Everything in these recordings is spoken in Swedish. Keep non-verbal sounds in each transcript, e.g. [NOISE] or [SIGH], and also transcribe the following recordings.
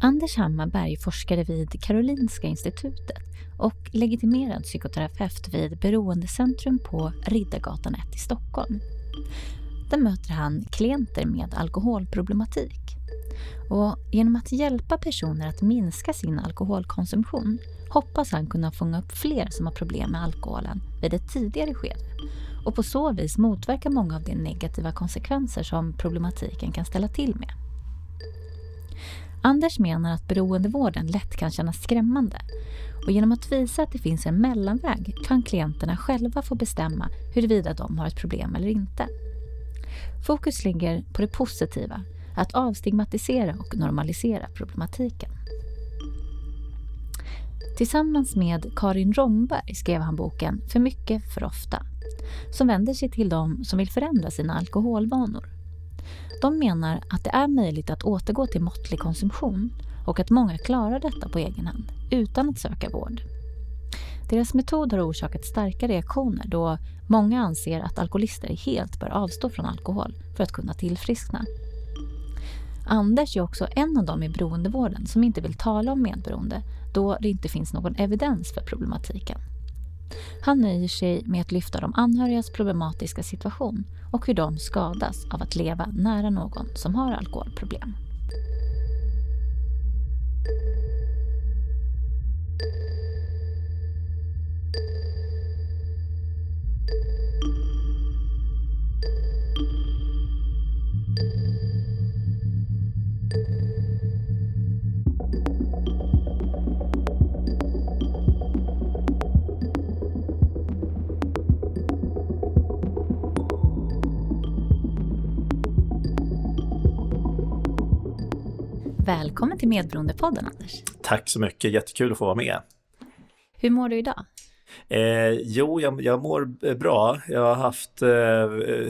Anders Hammarberg forskade vid Karolinska institutet och legitimerad psykoterapeut vid Beroendecentrum på Riddargatan 1 i Stockholm. Där möter han klienter med alkoholproblematik. Och genom att hjälpa personer att minska sin alkoholkonsumtion hoppas han kunna fånga upp fler som har problem med alkoholen vid ett tidigare skede och på så vis motverka många av de negativa konsekvenser som problematiken kan ställa till med. Anders menar att beroendevården lätt kan kännas skrämmande och genom att visa att det finns en mellanväg kan klienterna själva få bestämma huruvida de har ett problem eller inte. Fokus ligger på det positiva, att avstigmatisera och normalisera problematiken. Tillsammans med Karin Romberg skrev han boken För mycket, för ofta som vänder sig till de som vill förändra sina alkoholvanor. De menar att det är möjligt att återgå till måttlig konsumtion och att många klarar detta på egen hand utan att söka vård. Deras metod har orsakat starka reaktioner då många anser att alkoholister helt bör avstå från alkohol för att kunna tillfriskna. Anders är också en av dem i beroendevården som inte vill tala om medberoende då det inte finns någon evidens för problematiken. Han nöjer sig med att lyfta de anhörigas problematiska situation och hur de skadas av att leva nära någon som har alkoholproblem. Välkommen till Medberoendepodden Anders. Tack så mycket, jättekul att få vara med. Hur mår du idag? Eh, jo, jag, jag mår bra. Jag har haft eh,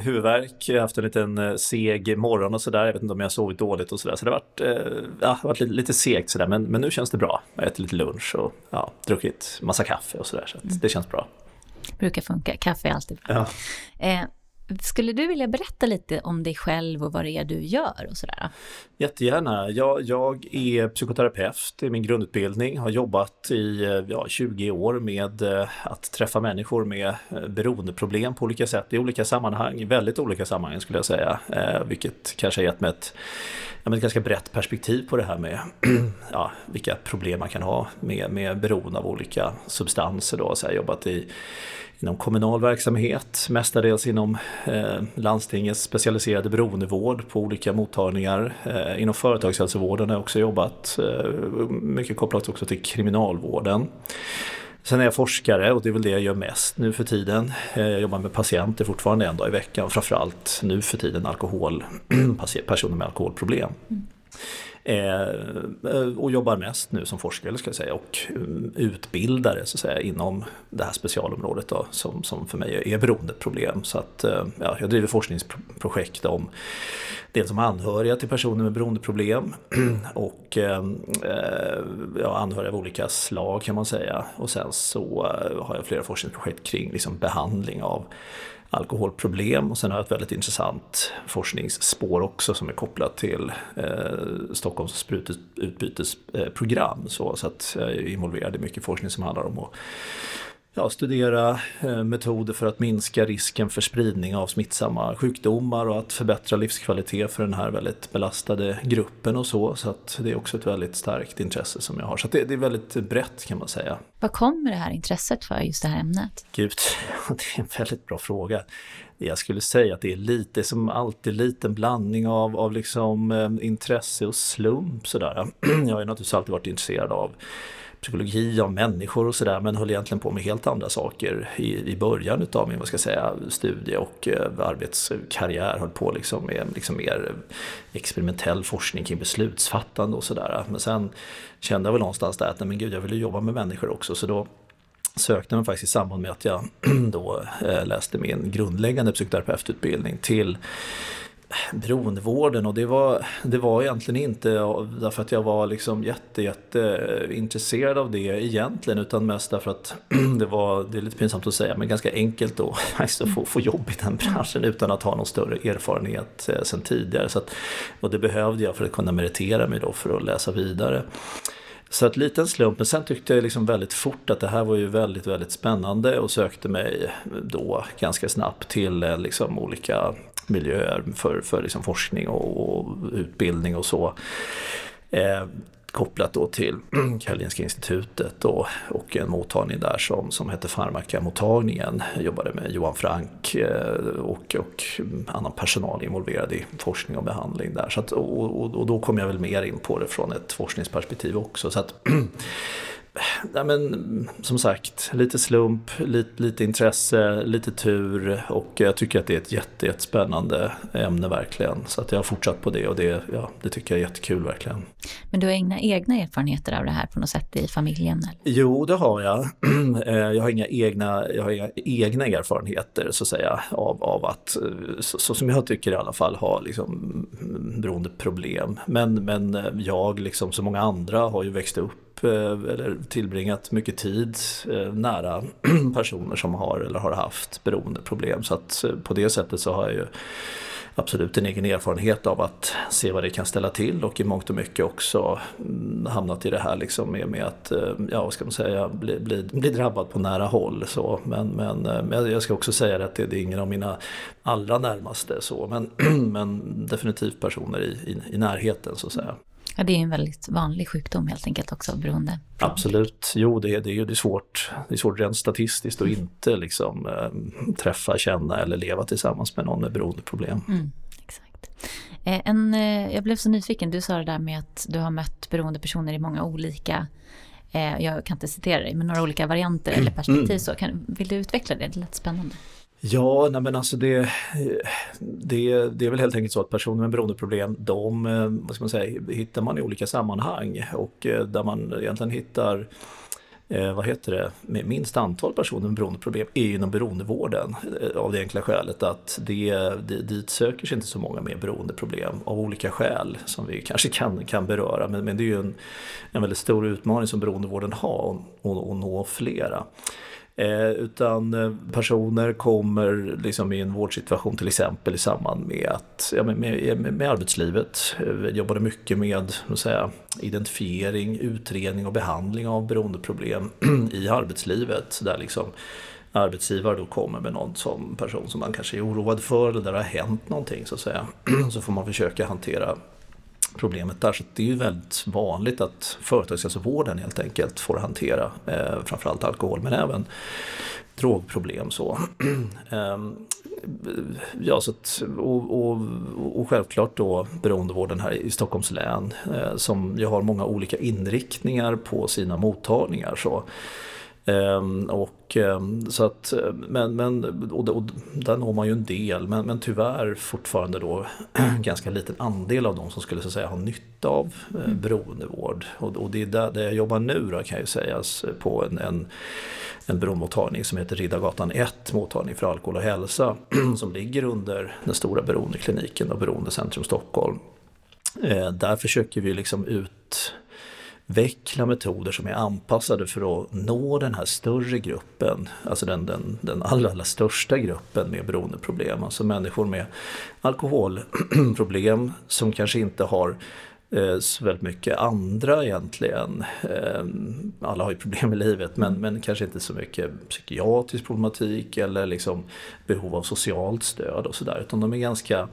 huvudvärk, jag har haft en liten eh, seg morgon och sådär. Jag vet inte om jag sovit dåligt och sådär. Så det har varit, eh, ja, varit lite, lite segt sådär. Men, men nu känns det bra. Jag har ätit lite lunch och ja, druckit massa kaffe och sådär. Så, så mm. det känns bra. Brukar funka, kaffe är alltid bra. Ja. Eh, skulle du vilja berätta lite om dig själv och vad det är du gör och sådär? Jättegärna. Jag, jag är psykoterapeut, det är min grundutbildning, har jobbat i ja, 20 år med eh, att träffa människor med eh, beroendeproblem på olika sätt i olika sammanhang, i väldigt olika sammanhang skulle jag säga, eh, vilket kanske har gett mig ett, ja, ett ganska brett perspektiv på det här med [CLEARS THROAT] ja, vilka problem man kan ha med, med beroende av olika substanser. Då. Så jag har jobbat i inom kommunal verksamhet, mestadels inom eh, landstingets specialiserade beroendevård på olika mottagningar. Eh, inom företagshälsovården har jag också jobbat, eh, mycket kopplat också till kriminalvården. Sen är jag forskare och det är väl det jag gör mest nu för tiden. Eh, jag jobbar med patienter fortfarande en dag i veckan, framförallt nu för tiden alkohol, personer med alkoholproblem. Mm. Eh, och jobbar mest nu som forskare ska jag säga och mm, utbildare så att säga, inom det här specialområdet då, som, som för mig är beroendeproblem. Så att, eh, ja, jag driver forskningsprojekt om dels om anhöriga till personer med beroendeproblem [CLEARS THROAT] och eh, eh, ja, anhöriga av olika slag kan man säga. Och sen så eh, har jag flera forskningsprojekt kring liksom, behandling av alkoholproblem och sen har jag ett väldigt intressant forskningsspår också som är kopplat till eh, Stockholms sprututbytesprogram. Så, så att jag är involverad i mycket forskning som handlar om att ja, studera eh, metoder för att minska risken för spridning av smittsamma sjukdomar och att förbättra livskvalitet för den här väldigt belastade gruppen och så. Så att det är också ett väldigt starkt intresse som jag har. Så det, det, är väldigt brett kan man säga. Vad kommer det här intresset för just det här ämnet? Gud, [LAUGHS] det är en väldigt bra fråga. Jag skulle säga att det är lite som alltid liten blandning av, av liksom, eh, intresse och slump sådär. [CLEARS THROAT] Jag har ju naturligtvis alltid varit intresserad av psykologi av människor och sådär men höll egentligen på med helt andra saker i, i början utav min vad ska jag säga, studie och eh, arbetskarriär. Höll på liksom med liksom mer experimentell forskning kring beslutsfattande och sådär. Men sen kände jag väl någonstans där att nej men gud jag ville jobba med människor också så då sökte jag mig faktiskt i samband med att jag [CLEARS THROAT] då eh, läste min grundläggande psykoterapeututbildning till beroendevården och det var, det var egentligen inte därför att jag var liksom jätte, jätte eh, intresserad av det egentligen utan mest därför att [CLEARS THROAT] det var, det är lite pinsamt att säga, men ganska enkelt då att [LAUGHS] alltså, få, få jobb i den branschen utan att ha någon större erfarenhet eh, sen tidigare. Så att, och det behövde jag för att kunna meritera mig då för att läsa vidare. Så att liten slump, men sen tyckte jag liksom väldigt fort att det här var ju väldigt, väldigt spännande och sökte mig då ganska snabbt till eh, liksom olika miljöer för, för liksom forskning och, och utbildning och så. Eh, kopplat då till [CLEARS THROAT] Karolinska institutet och, och en mottagning där som, som hette Farmakamottagningen. Jag jobbade med Johan Frank eh, och, och annan personal involverad i forskning och behandling där. Så att, och, och, och, då kom jag väl mer in på det från ett forskningsperspektiv också. Så att, [CLEARS THROAT] ja, men, som sagt, lite slump, lite, lite intresse, lite tur och jag tycker att det är ett jätte, jättespännande ämne verkligen. Så att jag har fortsatt på det och det, ja, det tycker jag är jättekul verkligen. Men du har inga egna erfarenheter av det här på något sätt i familjen? Eller? Jo, det har jag. [CLEARS THROAT] Eh, jag har inga egna, jag har inga egna erfarenheter så att säga av, av att, så, så som jag tycker i alla fall, ha liksom, beroendeproblem. Men, men jag, liksom så många andra, har ju växt upp Eh, eller tillbringat mycket tid eh, nära [CLEARS THROAT] personer som har eller har haft beroendeproblem. Så att eh, på det sättet så har jag ju absolut en egen erfarenhet av att se vad det kan ställa till och i mångt och mycket också mm, hamnat i det här liksom med, med att, ja vad ska man säga, bli, bli, bli drabbad på nära håll. Så. Men, men, men jag ska också säga att det, det är ingen av mina allra närmaste så, men, [CLEARS THROAT] men definitivt personer i, i, i närheten så att säga. Ja, det är en väldigt vanlig sjukdom helt enkelt också, beroende. Absolut, jo det, det, det är svårt. Det är svårt rent statistiskt att inte liksom, äh, träffa, känna eller leva tillsammans med någon med beroendeproblem. Mm, exakt. Eh, en, eh, jag blev så nyfiken, du sa det där med att du har mött beroende personer i många olika jag kan inte citera dig, men några olika varianter eller perspektiv. Mm. Så kan, vill du utveckla det? Det lät spännande. Ja, nej men alltså det, det, det är väl helt enkelt så att personer med beroendeproblem, de eh, vad ska man säga, hittar man i olika sammanhang och eh, där man egentligen hittar eh, vad heter det, med minst antal personer med beroendeproblem är inom beroendevården eh, av det enkla skälet att det, det, dit söker sig inte så många med beroendeproblem av olika skäl som vi kanske kan, kan beröra. Men, men det är ju en, en väldigt stor utmaning som beroendevården har att nå flera. Eh, utan eh, personer kommer liksom i en vårdsituation till exempel i samband med, att, ja, med, med, med arbetslivet. Eh, Vi jobbade mycket med säga, identifiering, utredning och behandling av beroendeproblem [CLEARS THROAT] i arbetslivet. Där liksom arbetsgivare då kommer med någon som person som man kanske är oroad för eller där det har hänt någonting så att säga. [CLEARS THROAT] Så får man försöka hantera problemet där. Så det är ju väldigt vanligt att företagshälsovården helt enkelt får hantera eh, framförallt alkohol men även drogproblem. Så. [CLEARS THROAT] Ehm, ja, så att, och, och, och självklart då beroendevården här i Stockholms län eh, som ju har många olika inriktningar på sina mottagningar. Så. Ehm, och, ehm, så att, men, men, och, och där når man ju en del men, men tyvärr fortfarande då [CLEARS THROAT] ganska liten andel av de som skulle så säga, ha nytta av eh, mm. beroendevård. Och, och det är där, där jag jobbar nu då, kan ju sägas på en, en, en beroendemottagning som heter Riddargatan 1, mottagning för alkohol och hälsa [CLEARS THROAT] som ligger under den stora beroendekliniken och Beroendecentrum Stockholm. Eh, där försöker vi liksom ut utveckla metoder som är anpassade för att nå den här större gruppen, alltså den, den, den allra, allra största gruppen med beroendeproblem. Alltså människor med alkoholproblem [CLEARS THROAT] som kanske inte har eh, så väldigt mycket andra egentligen. Eh, alla har ju problem i livet men, men kanske inte så mycket psykiatrisk problematik eller liksom behov av socialt stöd och sådär utan de är ganska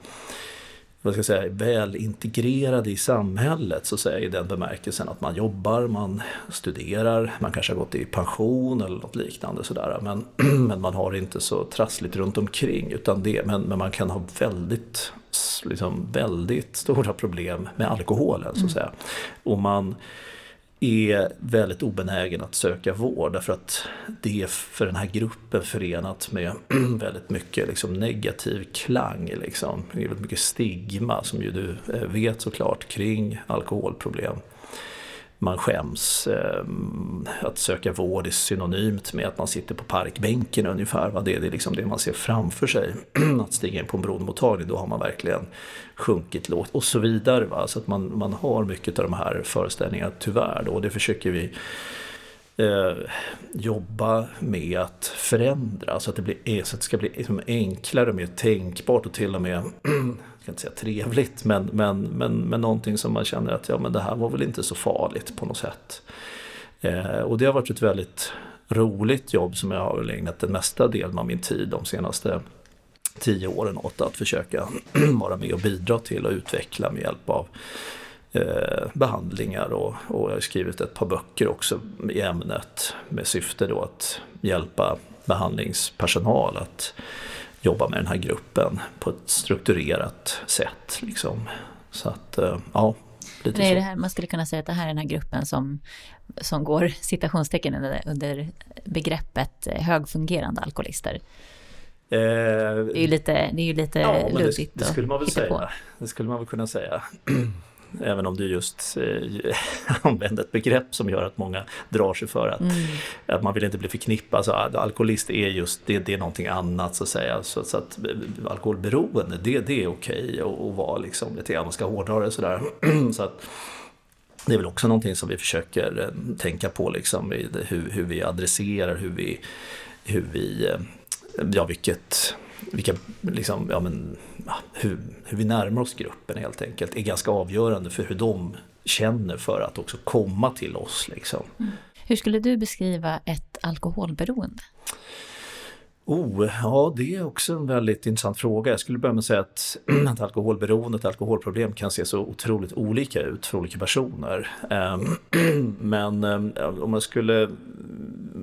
vad ska jag säga, väl integrerade i samhället så att säga, i den bemärkelsen att man jobbar, man studerar, man kanske har gått i pension eller något liknande sådär. Men, [CLEARS THROAT] men man har inte så trassligt runt omkring utan det, men, men man kan ha väldigt, liksom, väldigt stora problem med alkoholen så att mm. säga. Och man är väldigt obenägen att söka vård därför att det är för den här gruppen förenat med [CLEARS THROAT] väldigt mycket liksom negativ klang. Liksom. Det är väldigt mycket stigma som ju du eh, vet såklart kring alkoholproblem man skäms. Eh, att söka vård är synonymt med att man sitter på parkbänken ungefär. Va? Det är liksom det man ser framför sig. [CLEARS THROAT] att stiga in på en beroendemottagning, då har man verkligen sjunkit lågt och så vidare. Va? Så att man, man har mycket av de här föreställningarna tyvärr. Då, och det försöker vi eh, jobba med att förändra så att det, blir, eh, så att det ska bli liksom enklare och mer tänkbart och till och med jag [CLEARS THROAT] ska inte säga trevligt, men, men, men, men någonting som man känner att ja, men det här var väl inte så farligt på något sätt. Eh, och det har varit ett väldigt roligt jobb som jag har ägnat den mesta delen av min tid de senaste tio åren åt att försöka [CLEARS THROAT] vara med och bidra till och utveckla med hjälp av eh, behandlingar och, och jag har skrivit ett par böcker också i ämnet med syfte då att hjälpa behandlingspersonal att jobba med den här gruppen på ett strukturerat sätt. Liksom. Så att, eh, ja. Lite det är det här, man skulle kunna säga att det här är den här gruppen som, som går [LAUGHS] citationstecken under, under begreppet eh, högfungerande alkoholister. Eh, det är ju lite, det är ju lite ja, luddigt det, det skulle man väl säga. På. Det skulle man väl kunna säga. [CLEARS THROAT] Även om du just eh, [LAUGHS] använder ett begrepp som gör att många drar sig för att, mm. att man vill inte bli förknippad. Alltså, alkoholist är just det, det är någonting annat så att säga. Så, så att eh, alkoholberoende, det, det är okej att, att vara liksom lite grann, man ska hårdra det sådär. [CLEARS THROAT] så att, det är väl också någonting som vi försöker eh, tänka på liksom, hur, hur vi adresserar, hur vi, hur vi eh, ja vilket vilka, liksom, ja, men, hur, hur vi närmar oss gruppen helt enkelt är ganska avgörande för hur de känner för att också komma till oss. Liksom. Mm. Hur skulle du beskriva ett alkoholberoende? Oh, ja, det är också en väldigt intressant fråga. Jag skulle börja med att säga att, [CLEARS THROAT] att alkoholberoende, ett alkoholproblem kan se så otroligt olika ut för olika personer. Ehm, [CLEARS THROAT] men ehm, om jag skulle,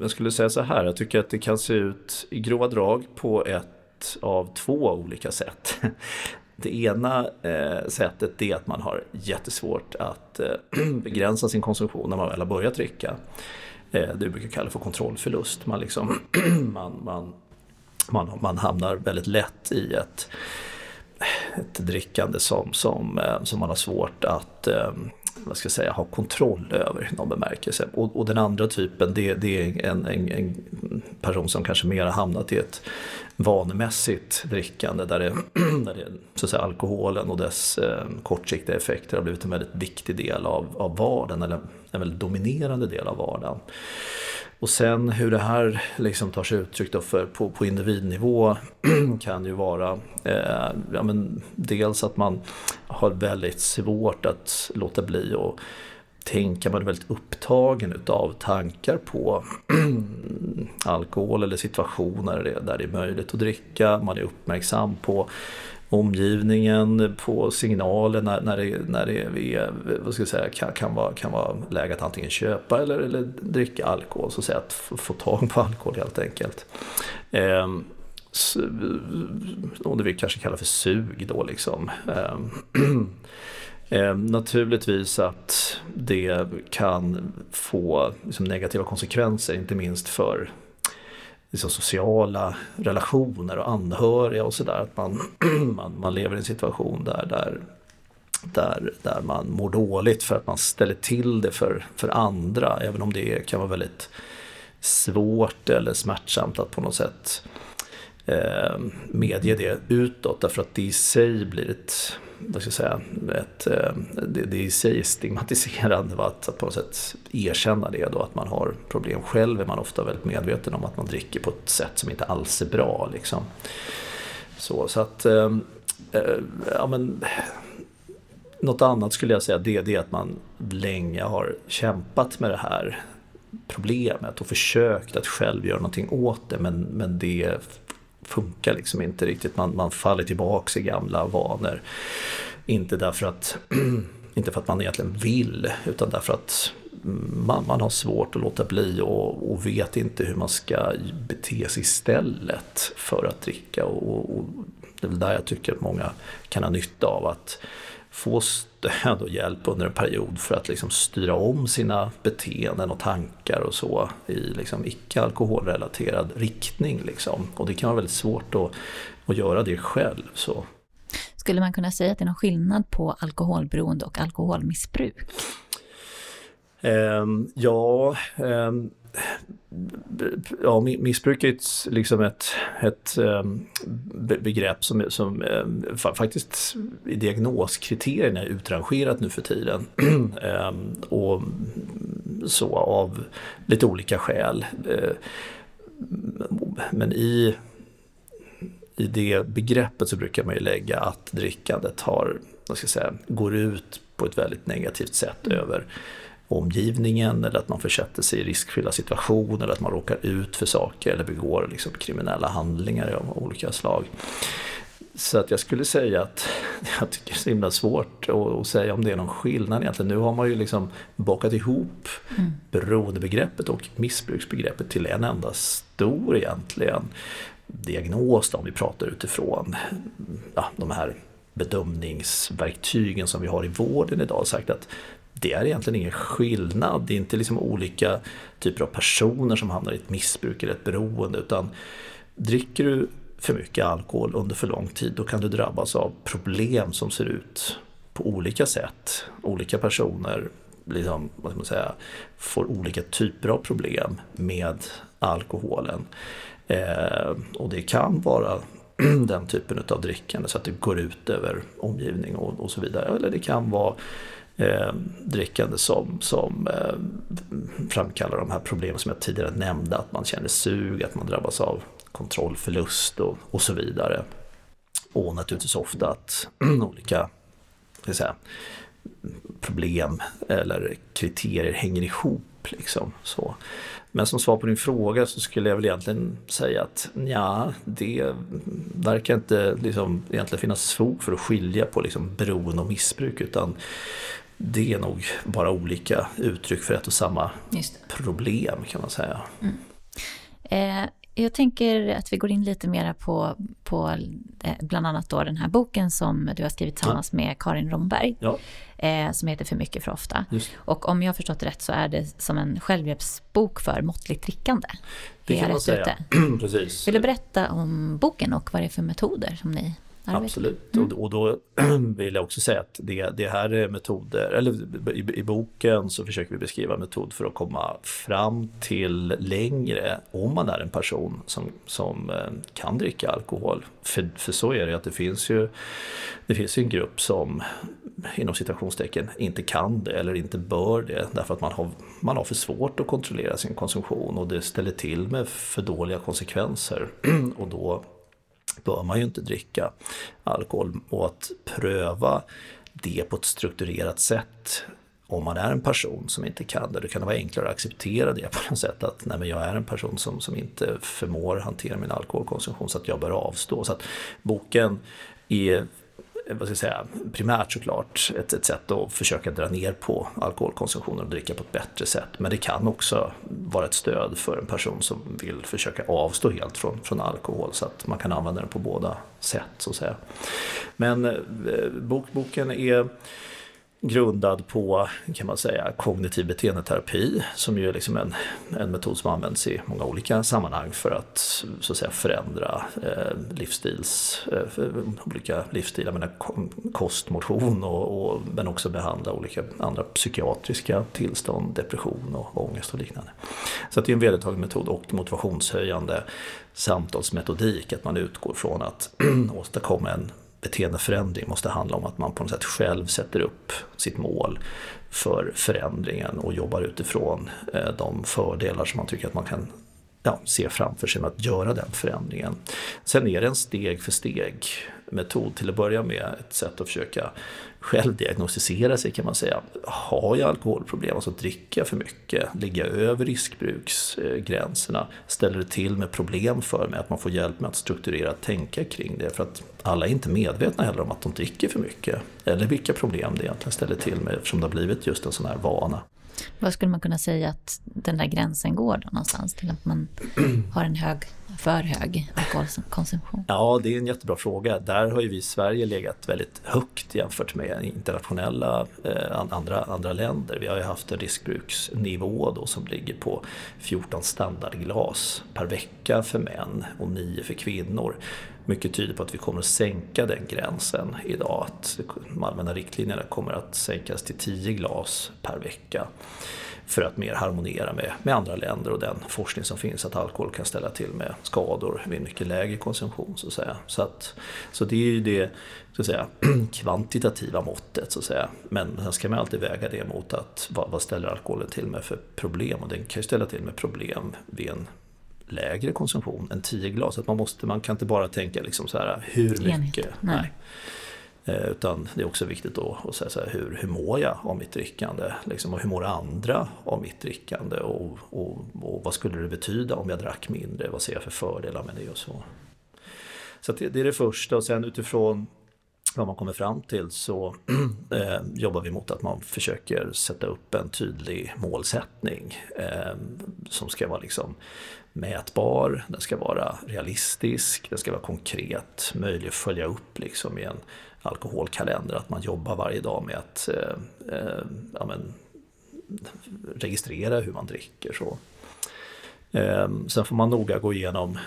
jag skulle säga så här, jag tycker att det kan se ut i grova drag på ett av två olika sätt. [LAUGHS] Det ena eh, sättet är att man har jättesvårt att eh, [CLEARS THROAT] begränsa sin konsumtion när man väl har börjat dricka. Eh, det vi brukar kalla för kontrollförlust. Man, liksom, [CLEARS THROAT] man, man, man, man hamnar väldigt lätt i ett, ett drickande som, som, eh, som man har svårt att eh, vad ska jag säga, ha kontroll över i någon bemärkelse. Och, och den andra typen det, det är en, en, en, person som kanske mer har hamnat i ett vanemässigt drickande där, det, [CLEARS THROAT] där det, så att säga, alkoholen och dess eh, kortsiktiga effekter har blivit en väldigt viktig del av, av vardagen, eller en väldigt dominerande del av vardagen. Och sen hur det här liksom tar sig uttryck då för, på, på individnivå [CLEARS THROAT] kan ju vara eh, ja, men dels att man har väldigt svårt att låta bli att tänka, man är väldigt upptagen utav tankar på [CLEARS THROAT] alkohol eller situationer där det är möjligt att dricka, man är uppmärksam på omgivningen, på signaler när, när det, när det är, vad ska jag säga, kan, kan, vara, kan vara läge att antingen köpa eller, eller dricka alkohol, så att säga att få, få tag på alkohol helt enkelt. Eh, och det vi kanske kallar för sug då liksom. Eh, [CLEARS THROAT] naturligtvis att det kan få liksom, negativa konsekvenser, inte minst för liksom sociala relationer och anhöriga och sådär. Att man, [CLEARS THROAT] man, man lever i en situation där, där, där, där man mår dåligt för att man ställer till det för, för andra. Även om det kan vara väldigt svårt eller smärtsamt att på något sätt eh, medge det utåt. Därför att det i sig blir ett vad ska jag säga, ett, eh, det, det, är i sig stigmatiserande att, att på något sätt erkänna det då, att man har problem. Själv är man ofta väldigt medveten om att man dricker på ett sätt som inte alls är bra. Liksom. Så, så att, äh, ja men, något annat skulle jag säga, det, det är att man länge har kämpat med det här problemet och försökt att själv göra någonting åt det men, men det funkar liksom inte riktigt. Man, man faller tillbaks i gamla vanor. Inte därför att, [CLEARS THROAT] inte för att man egentligen vill utan därför att mm, man, man har svårt att låta bli och, och, vet inte hur man ska bete sig istället för att dricka. Och, och det är väl där jag tycker att många kan ha nytta av att få stöd och hjälp under en period för att liksom styra om sina beteenden och tankar och så i liksom icke alkoholrelaterad riktning. Liksom. Och det kan vara väldigt svårt att, att göra det själv. Så. Skulle man kunna säga att det är någon skillnad på alkoholberoende och alkoholmissbruk? Um, ja, um, ja, missbruk är ett, liksom ett, ett um, begrepp som, som um, faktiskt i diagnoskriterierna är utrangerat nu för tiden. um, [CLEARS THROAT] och så av lite olika skäl. Men i, i det begreppet så brukar man ju lägga att drickandet har, vad ska jag säga, går ut på ett väldigt negativt sätt mm. över omgivningen eller att man försätter sig i riskfyllda situationer eller att man råkar ut för saker eller begår liksom kriminella handlingar av olika slag. Så att jag skulle säga att [LAUGHS] jag tycker det är så himla svårt att, säga om det är någon skillnad egentligen. Nu har man ju liksom bakat ihop mm. beroendebegreppet och missbruksbegreppet till en enda stor egentligen diagnos om vi pratar utifrån ja, de här bedömningsverktygen som vi har i vården idag. Sagt att det är egentligen ingen skillnad. Det är inte liksom olika typer av personer som hamnar i ett missbruk eller ett beroende utan dricker du för mycket alkohol under för lång tid då kan du drabbas av problem som ser ut på olika sätt. Olika personer liksom, vad ska man säga, får olika typer av problem med alkoholen. Eh, och det kan vara [CLEARS THROAT] den typen av drickande så att det går ut över omgivning och, och så vidare. Eller det kan vara eh, drickande som, som eh, framkallar de här problemen som jag tidigare nämnde. Att man känner sug, att man drabbas av kontrollförlust och, och så vidare. Och naturligtvis ofta att [CLEARS THROAT] olika ska säga, problem eller kriterier hänger ihop. Liksom, så. Men som svar på din fråga så skulle jag väl egentligen säga att ja, det verkar inte liksom, egentligen finnas fog för att skilja på liksom, beroende och missbruk utan det är nog bara olika uttryck för ett och samma problem kan man säga. Mm. Eh, jag tänker att vi går in lite mera på, på eh, bland annat då den här boken som du har skrivit tillsammans ja. med Karin Romberg. Ja. Eh, som heter För mycket för ofta. Just. Och om jag har förstått rätt så är det som en självhjälpsbok för måttligt drickande. Det kan man säga. [CLEARS THROAT] Precis. Vill du berätta om boken och vad det är för metoder som ni Absolut, mm. och, då [CLEARS THROAT] vill jag också säga att det, det här är metoder, eller i, i, boken så försöker vi beskriva metod för att komma fram till längre om man är en person som, som eh, kan dricka alkohol. För, för så är det att det finns ju det finns en grupp som inom citationstecken inte kan det eller inte bör det därför att man har, man har för svårt att kontrollera sin konsumtion och det ställer till med för dåliga konsekvenser [CLEARS THROAT] och då bör man ju inte dricka alkohol och att pröva det på ett strukturerat sätt om man är en person som inte kan det, då kan det vara enklare att acceptera det på något sätt att nej men jag är en person som, som inte förmår hantera min alkoholkonsumtion så att jag bör avstå. Så att boken är Eh, vad ska jag säga, primärt såklart ett, ett sätt att försöka dra ner på alkoholkonsumtionen och dricka på ett bättre sätt. Men det kan också vara ett stöd för en person som vill försöka avstå helt från, från alkohol så att man kan använda den på båda sätt så att säga. Men eh, bok, boken är grundad på kan man säga kognitiv beteendeterapi som ju är liksom en, en metod som används i många olika sammanhang för att, så att säga, förändra eh, livsstils, eh, olika livsstilar, menar, kost, motion och, och, men också behandla olika andra psykiatriska tillstånd, depression och ångest och liknande. Så det är en vedertagen metod och motivationshöjande samtalsmetodik, att man utgår från att [CLEARS THROAT] åstadkomma en beteendeförändring måste handla om att man på något sätt själv sätter upp sitt mål för förändringen och jobbar utifrån eh, de fördelar som man tycker att man kan ja, se framför sig med att göra den förändringen. Sen är det en steg för steg metod till att börja med, ett sätt att försöka självdiagnostisera sig kan man säga. Har jag alkoholproblem, alltså dricker jag för mycket, ligger jag över riskbruksgränserna, ställer det till med problem för mig, att man får hjälp med att strukturera tänka kring det. För att alla är inte medvetna heller om att de dricker för mycket, eller vilka problem det egentligen ställer till med eftersom det har blivit just en sån här vana. Vad skulle man kunna säga att den där gränsen går då någonstans till att man har en hög, för hög alkoholkonsumtion? Ja, det är en jättebra fråga. Där har ju vi i Sverige legat väldigt högt jämfört med internationella eh, andra, andra länder. Vi har ju haft en riskbruksnivå då som ligger på 14 standardglas per vecka för män och 9 för kvinnor. mycket tyder på att vi kommer att sänka den gränsen idag. Att de allmänna riktlinjerna kommer att sänkas till 10 glas per vecka för att mer harmonera med, med andra länder och den forskning som finns att alkohol kan ställa till med skador vid mycket lägre konsumtion. Så, att säga. så, att, så det är ju det så att säga, [CLEARS THROAT] kvantitativa måttet. Så att säga. Men sen ska man alltid väga det mot att vad, vad ställer alkoholen till med för problem och den kan ju ställa till med problem vid en lägre konsumtion än 10 glas. Att man, måste, man kan inte bara tänka liksom så här, hur mycket. Nej. Nej. Eh, utan det är också viktigt då att säga så här, hur, hur mår jag av mitt drickande? Liksom, och hur mår andra av mitt drickande? Och, och, och, vad skulle det betyda om jag drack mindre? Vad ser jag för fördelar med det och så? Så det, det är det första och sen utifrån vad man kommer fram till så [CLEARS THROAT] eh, jobbar vi mot att man försöker sätta upp en tydlig målsättning eh, som ska vara liksom mätbar, den ska vara realistisk, den ska vara konkret, möjlig att följa upp liksom i en alkoholkalender, att man jobbar varje dag med att eh, eh, ja, men, registrera hur man dricker. Så. Eh, sen får man noga gå igenom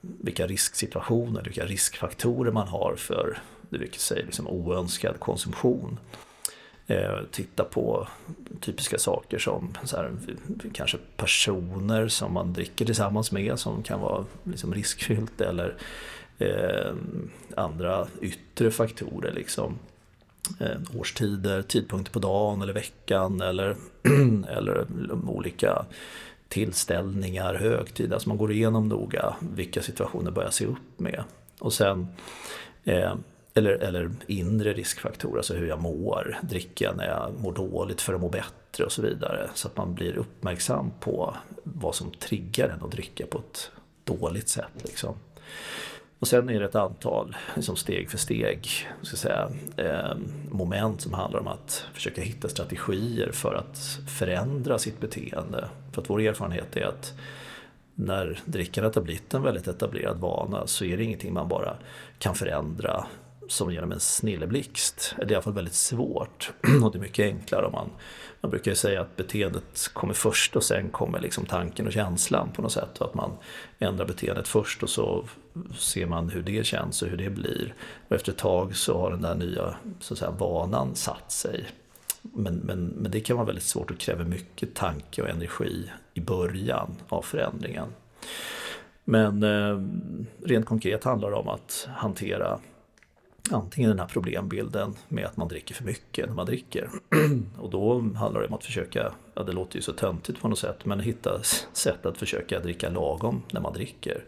vilka risksituationer, vilka riskfaktorer man har för det vi säger liksom oönskad konsumtion. Eh, titta på typiska saker som här, kanske personer som man dricker tillsammans med som kan vara liksom riskfyllt eller eh, andra yttre faktorer. Liksom. Eh, årstider, tidpunkter på dagen eller veckan eller, [CLEARS THROAT] eller olika tillställningar, högtider. Alltså man går igenom noga vilka situationer börjar se upp med. Och sen eh, eller, eller inre riskfaktorer, alltså hur jag mår. Dricker jag när jag mår dåligt för att må bättre och så vidare. Så att man blir uppmärksam på vad som triggar en att dricka på ett dåligt sätt. Liksom. Och sen är det ett antal liksom steg för steg ska säga, eh, moment som handlar om att försöka hitta strategier för att förändra sitt beteende. För att vår erfarenhet är att när drickandet har blivit en väldigt etablerad vana så är det ingenting man bara kan förändra som genom en snilleblixt. Det är i alla fall väldigt svårt [CLEARS THROAT] och det är mycket enklare om man man brukar ju säga att beteendet kommer först och sen kommer liksom tanken och känslan på något sätt. Och att man ändrar beteendet först och så ser man hur det känns och hur det blir. Och efter ett tag så har den där nya så att säga, vanan satt sig. Men, men, men det kan vara väldigt svårt och kräver mycket tanke och energi i början av förändringen. Men eh, rent konkret handlar det om att hantera antingen den här problembilden med att man dricker för mycket när man dricker. [CLEARS THROAT] Och då handlar det om att försöka, ja det låter ju så töntigt på något sätt, men hitta sätt att försöka dricka lagom när man dricker.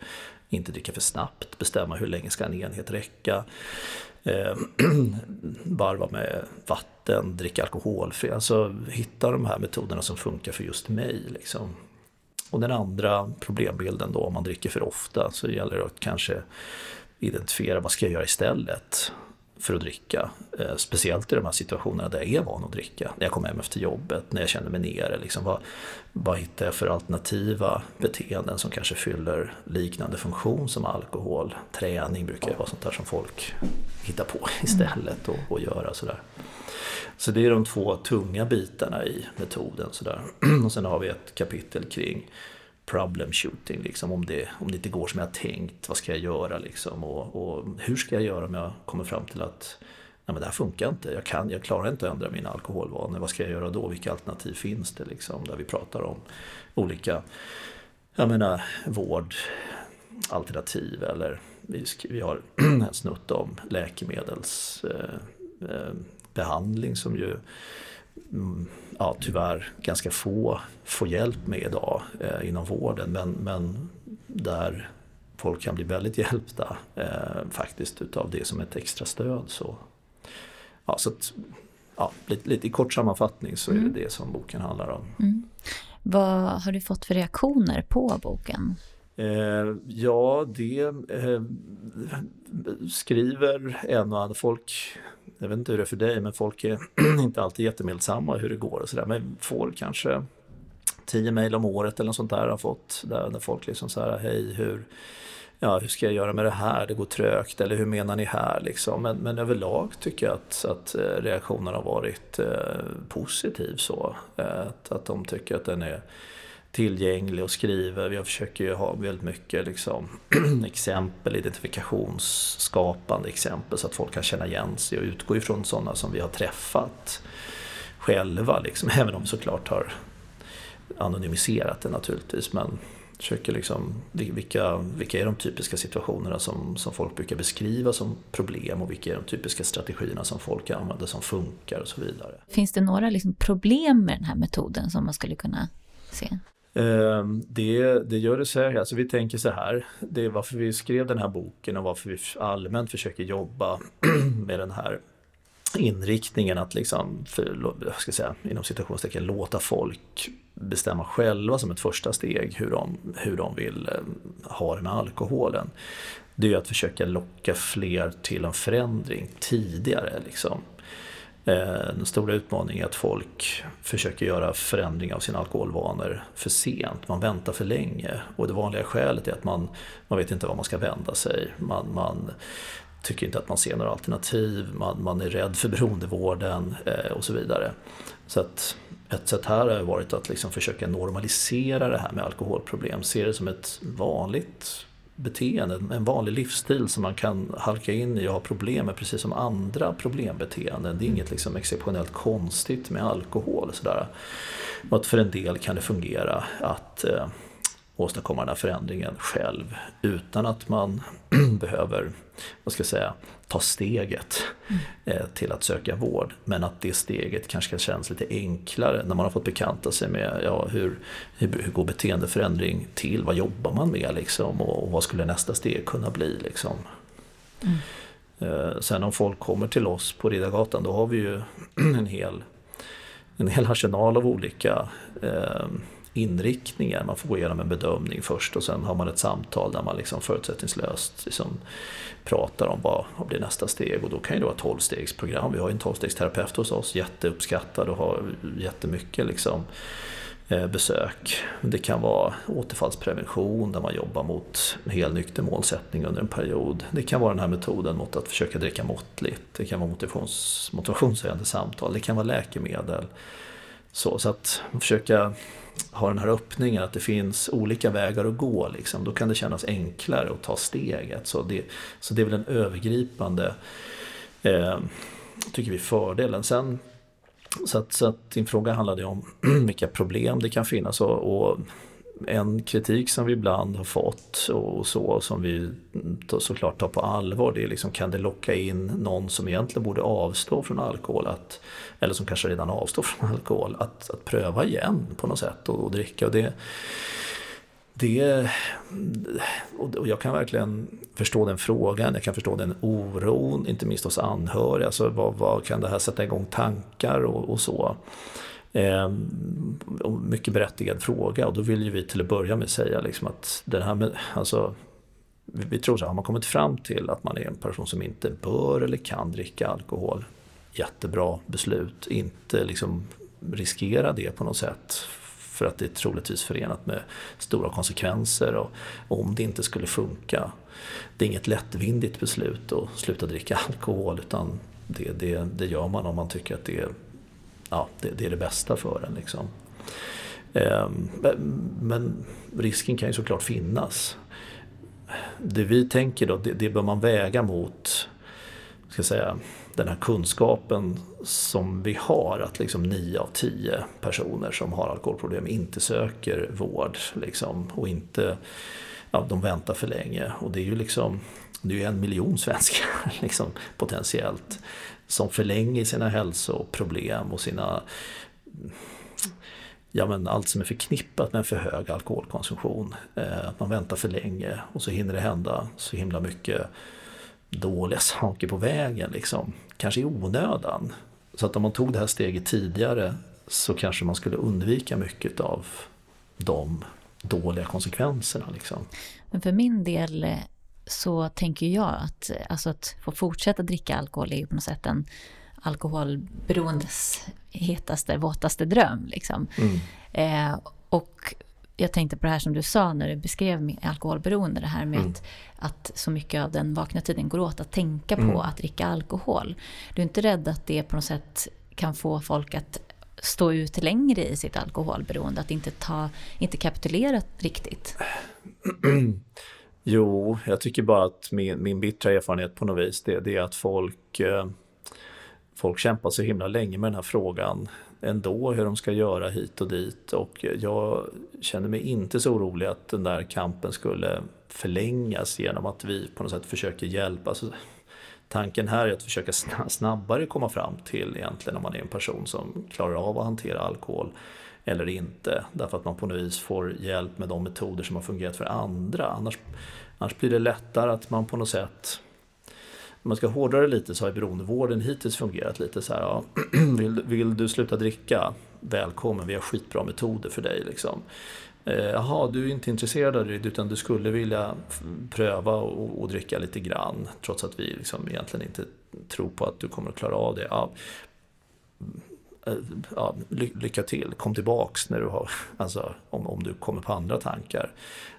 Inte dricka för snabbt, bestämma hur länge ska en enhet räcka. Eh, [CLEARS THROAT] varva med vatten, dricka alkoholfri. Alltså hitta de här metoderna som funkar för just mig. Liksom. Och den andra problembilden då, om man dricker för ofta, så gäller det att kanske identifiera vad ska jag göra istället för att dricka. Eh, speciellt i de här situationerna där jag är van att dricka. När jag kommer hem efter jobbet, när jag känner mig nere. Liksom, vad, vad hittar jag för alternativa beteenden som kanske fyller liknande funktion som alkohol? Träning brukar ju vara sånt där som folk hittar på [LAUGHS] istället och, och göra sådär. Så det är de två tunga bitarna i metoden. Sådär. [CLEARS THROAT] Och sen har vi ett kapitel kring problem shooting. Liksom, om, det, om det inte går som jag tänkt, vad ska jag göra? Liksom, och, och hur ska jag göra om jag kommer fram till att Nej, men det här funkar inte, jag, kan, jag klarar inte att ändra mina alkoholvanor. Vad ska jag göra då? Vilka alternativ finns det? Liksom, där vi pratar om olika jag menar, vårdalternativ eller vi, vi har [CLEARS THROAT] en snutt om läkemedelsbehandling eh, eh, som ju ja, tyvärr ganska få får hjälp med idag eh, inom vården. Men, men där folk kan bli väldigt [LAUGHS] hjälpta eh, faktiskt utav det som ett extra stöd. Så, ja, så att, ja, lite, lite i kort sammanfattning så är det mm. det som boken handlar om. Mm. Vad har du fått för reaktioner på boken? Eh, ja, det eh, skriver en och annan folk jag vet inte hur det är för dig, men folk är [CLEARS THROAT] inte alltid jättemildsamma hur det går och sådär. Men får kanske tio mejl om året eller något sånt där har fått. Där, där folk liksom så här, hej hur, ja, hur ska jag göra med det här, det går trögt eller hur menar ni här liksom. Men, men överlag tycker jag att, att eh, reaktionen har varit eh, positiv så. Eh, att, att de tycker att den är tillgänglig och skriver. Jag försöker ju ha väldigt mycket liksom, [CLEARS THROAT] exempel, identifikationsskapande exempel så att folk kan känna igen sig och utgå ifrån sådana som vi har träffat själva. Liksom, [LAUGHS] även om vi såklart har anonymiserat det naturligtvis. Men försöker liksom, vilka, vilka är de typiska situationerna som, som folk brukar beskriva som problem och vilka är de typiska strategierna som folk använder som funkar och så vidare. Finns det några liksom problem med den här metoden som man skulle kunna se? Ehm, det, det gör det säkert. Alltså vi tänker så här, det är varför vi skrev den här boken och varför vi allmänt försöker jobba [CLEARS THROAT] med den här inriktningen att liksom, för, jag ska säga, inom citationstecken, låta folk bestämma själva som ett första steg hur de, hur de vill ehm, ha det med alkoholen. Det är att försöka locka fler till en förändring tidigare. Liksom. Eh, den stora utmaningen är att folk försöker göra förändring av sina alkoholvanor för sent. Man väntar för länge och det vanliga skälet är att man, man vet inte var man ska vända sig. Man, man tycker inte att man ser några alternativ, man, man är rädd för beroendevården eh, och så vidare. Så att ett sätt här har varit att liksom försöka normalisera det här med alkoholproblem, se det som ett vanligt beteende, en vanlig livsstil som man kan halka in i och ha problem med precis som andra problembeteenden. Det är inget liksom exceptionellt konstigt med alkohol. Sådär. Och att för en del kan det fungera att eh, åstadkomma den här förändringen själv utan att man [CLEARS THROAT] behöver vad ska jag säga, ta steget mm. eh, till att söka vård. Men att det steget kanske kan kännas lite enklare när man har fått bekanta sig med ja, hur, hur, hur går beteendeförändring till, vad jobbar man med liksom, och, och vad skulle nästa steg kunna bli. Liksom. Mm. Eh, sen om folk kommer till oss på Riddargatan då har vi ju [CLEARS THROAT] en hel, en hel arsenal av olika eh, inriktningar. Man får gå igenom en bedömning först och sen har man ett samtal där man liksom förutsättningslöst liksom pratar om vad, vad blir nästa steg och då kan det vara tolvstegsprogram. Vi har en tolvstegsterapeut hos oss, jätteuppskattad och har jättemycket liksom, eh, besök. Det kan vara återfallsprevention där man jobbar mot helnykter målsättning under en period. Det kan vara den här metoden mot att försöka dricka måttligt. Det kan vara motivations, motivationshöjande samtal. Det kan vara läkemedel. Så, så att försöka har den här öppningen att det finns olika vägar att gå. Liksom. Då kan det kännas enklare att ta steget. Så det, så det är väl en övergripande, eh, tycker vi, fördelen. Sen, så att, så att din fråga handlade om [CLEARS THROAT] vilka problem det kan finnas. och, och en kritik som vi ibland har fått och så som vi såklart tar på allvar det är liksom kan det locka in någon som egentligen borde avstå från alkohol att, eller som kanske redan avstår från alkohol att, att pröva igen på något sätt och, och dricka. Och det, det, och jag kan verkligen förstå den frågan, jag kan förstå den oron, inte minst hos anhöriga. Alltså vad, vad kan det här sätta igång tankar och, och så. Eh, mycket berättigad fråga och då vill ju vi till att börja med säga liksom att det här med, alltså, vi tror så här, har man kommit fram till att man är en person som inte bör eller kan dricka alkohol, jättebra beslut, inte liksom riskera det på något sätt för att det är troligtvis förenat med stora konsekvenser och om det inte skulle funka. Det är inget lättvindigt beslut att sluta dricka [LAUGHS] alkohol utan det, det, det gör man om man tycker att det är ja, det, det, är det bästa för en. Liksom. Ehm, men risken kan ju såklart finnas. Det vi tänker då, det, det bör man väga mot ska säga, den här kunskapen som vi har att liksom 9 av 10 personer som har alkoholproblem inte söker vård liksom, och inte ja, de väntar för länge. Och det är ju liksom det är en miljon svenskar [LAUGHS] liksom, potentiellt som förlänger sina hälsoproblem och sina ja, men allt som är förknippat med en för hög alkoholkonsumtion. Eh, att man väntar för länge och så hinner det hända så himla mycket dåliga saker på vägen. Liksom. Kanske i onödan. Så att om man tog det här steget tidigare så kanske man skulle undvika mycket av de dåliga konsekvenserna. Liksom. Men för min del eh, så tänker jag att, alltså att få fortsätta dricka alkohol är ju på något sätt en alkoholberoendes hetaste, våtaste dröm. Liksom. Mm. Eh, och jag tänkte på det här som du sa när du beskrev alkoholberoende, det här med mm. att, att så mycket av den vakna tiden går åt att tänka på mm. att dricka alkohol. Du är inte rädd att det på något sätt kan få folk att stå ut längre i sitt alkoholberoende, att inte, ta, inte kapitulera riktigt? [CLEARS THROAT] [CLEARS THROAT] Jo, jag tycker bara att min, min bittra erfarenhet på något vis, det, det är att folk, eh, folk kämpar så himla länge med den här frågan ändå, hur de ska göra hit och dit. Och jag känner mig inte så orolig att den där kampen skulle förlängas genom att vi på något sätt försöker hjälpa. Alltså, tanken här är att försöka snabbare komma fram till egentligen om man är en person som klarar av att hantera alkohol eller inte. Därför att man på något vis får hjälp med de metoder som har fungerat för andra. Annars, annars blir det lättare att man på något sätt om man ska hårdra det lite så har beroendevården hittills fungerat lite så här. Ja, [CLEARS THROAT] vill, vill, du sluta dricka? Välkommen, vi har skitbra metoder för dig. Liksom. Eh, jaha, du är inte intresserad av det utan du skulle vilja pröva och, och dricka lite grann trots att vi liksom egentligen inte tror på att du kommer att klara av det. Ja, Eh, ja, lycka till, kom tillbaks när du har, [LAUGHS] alltså, om, om du kommer på andra tankar.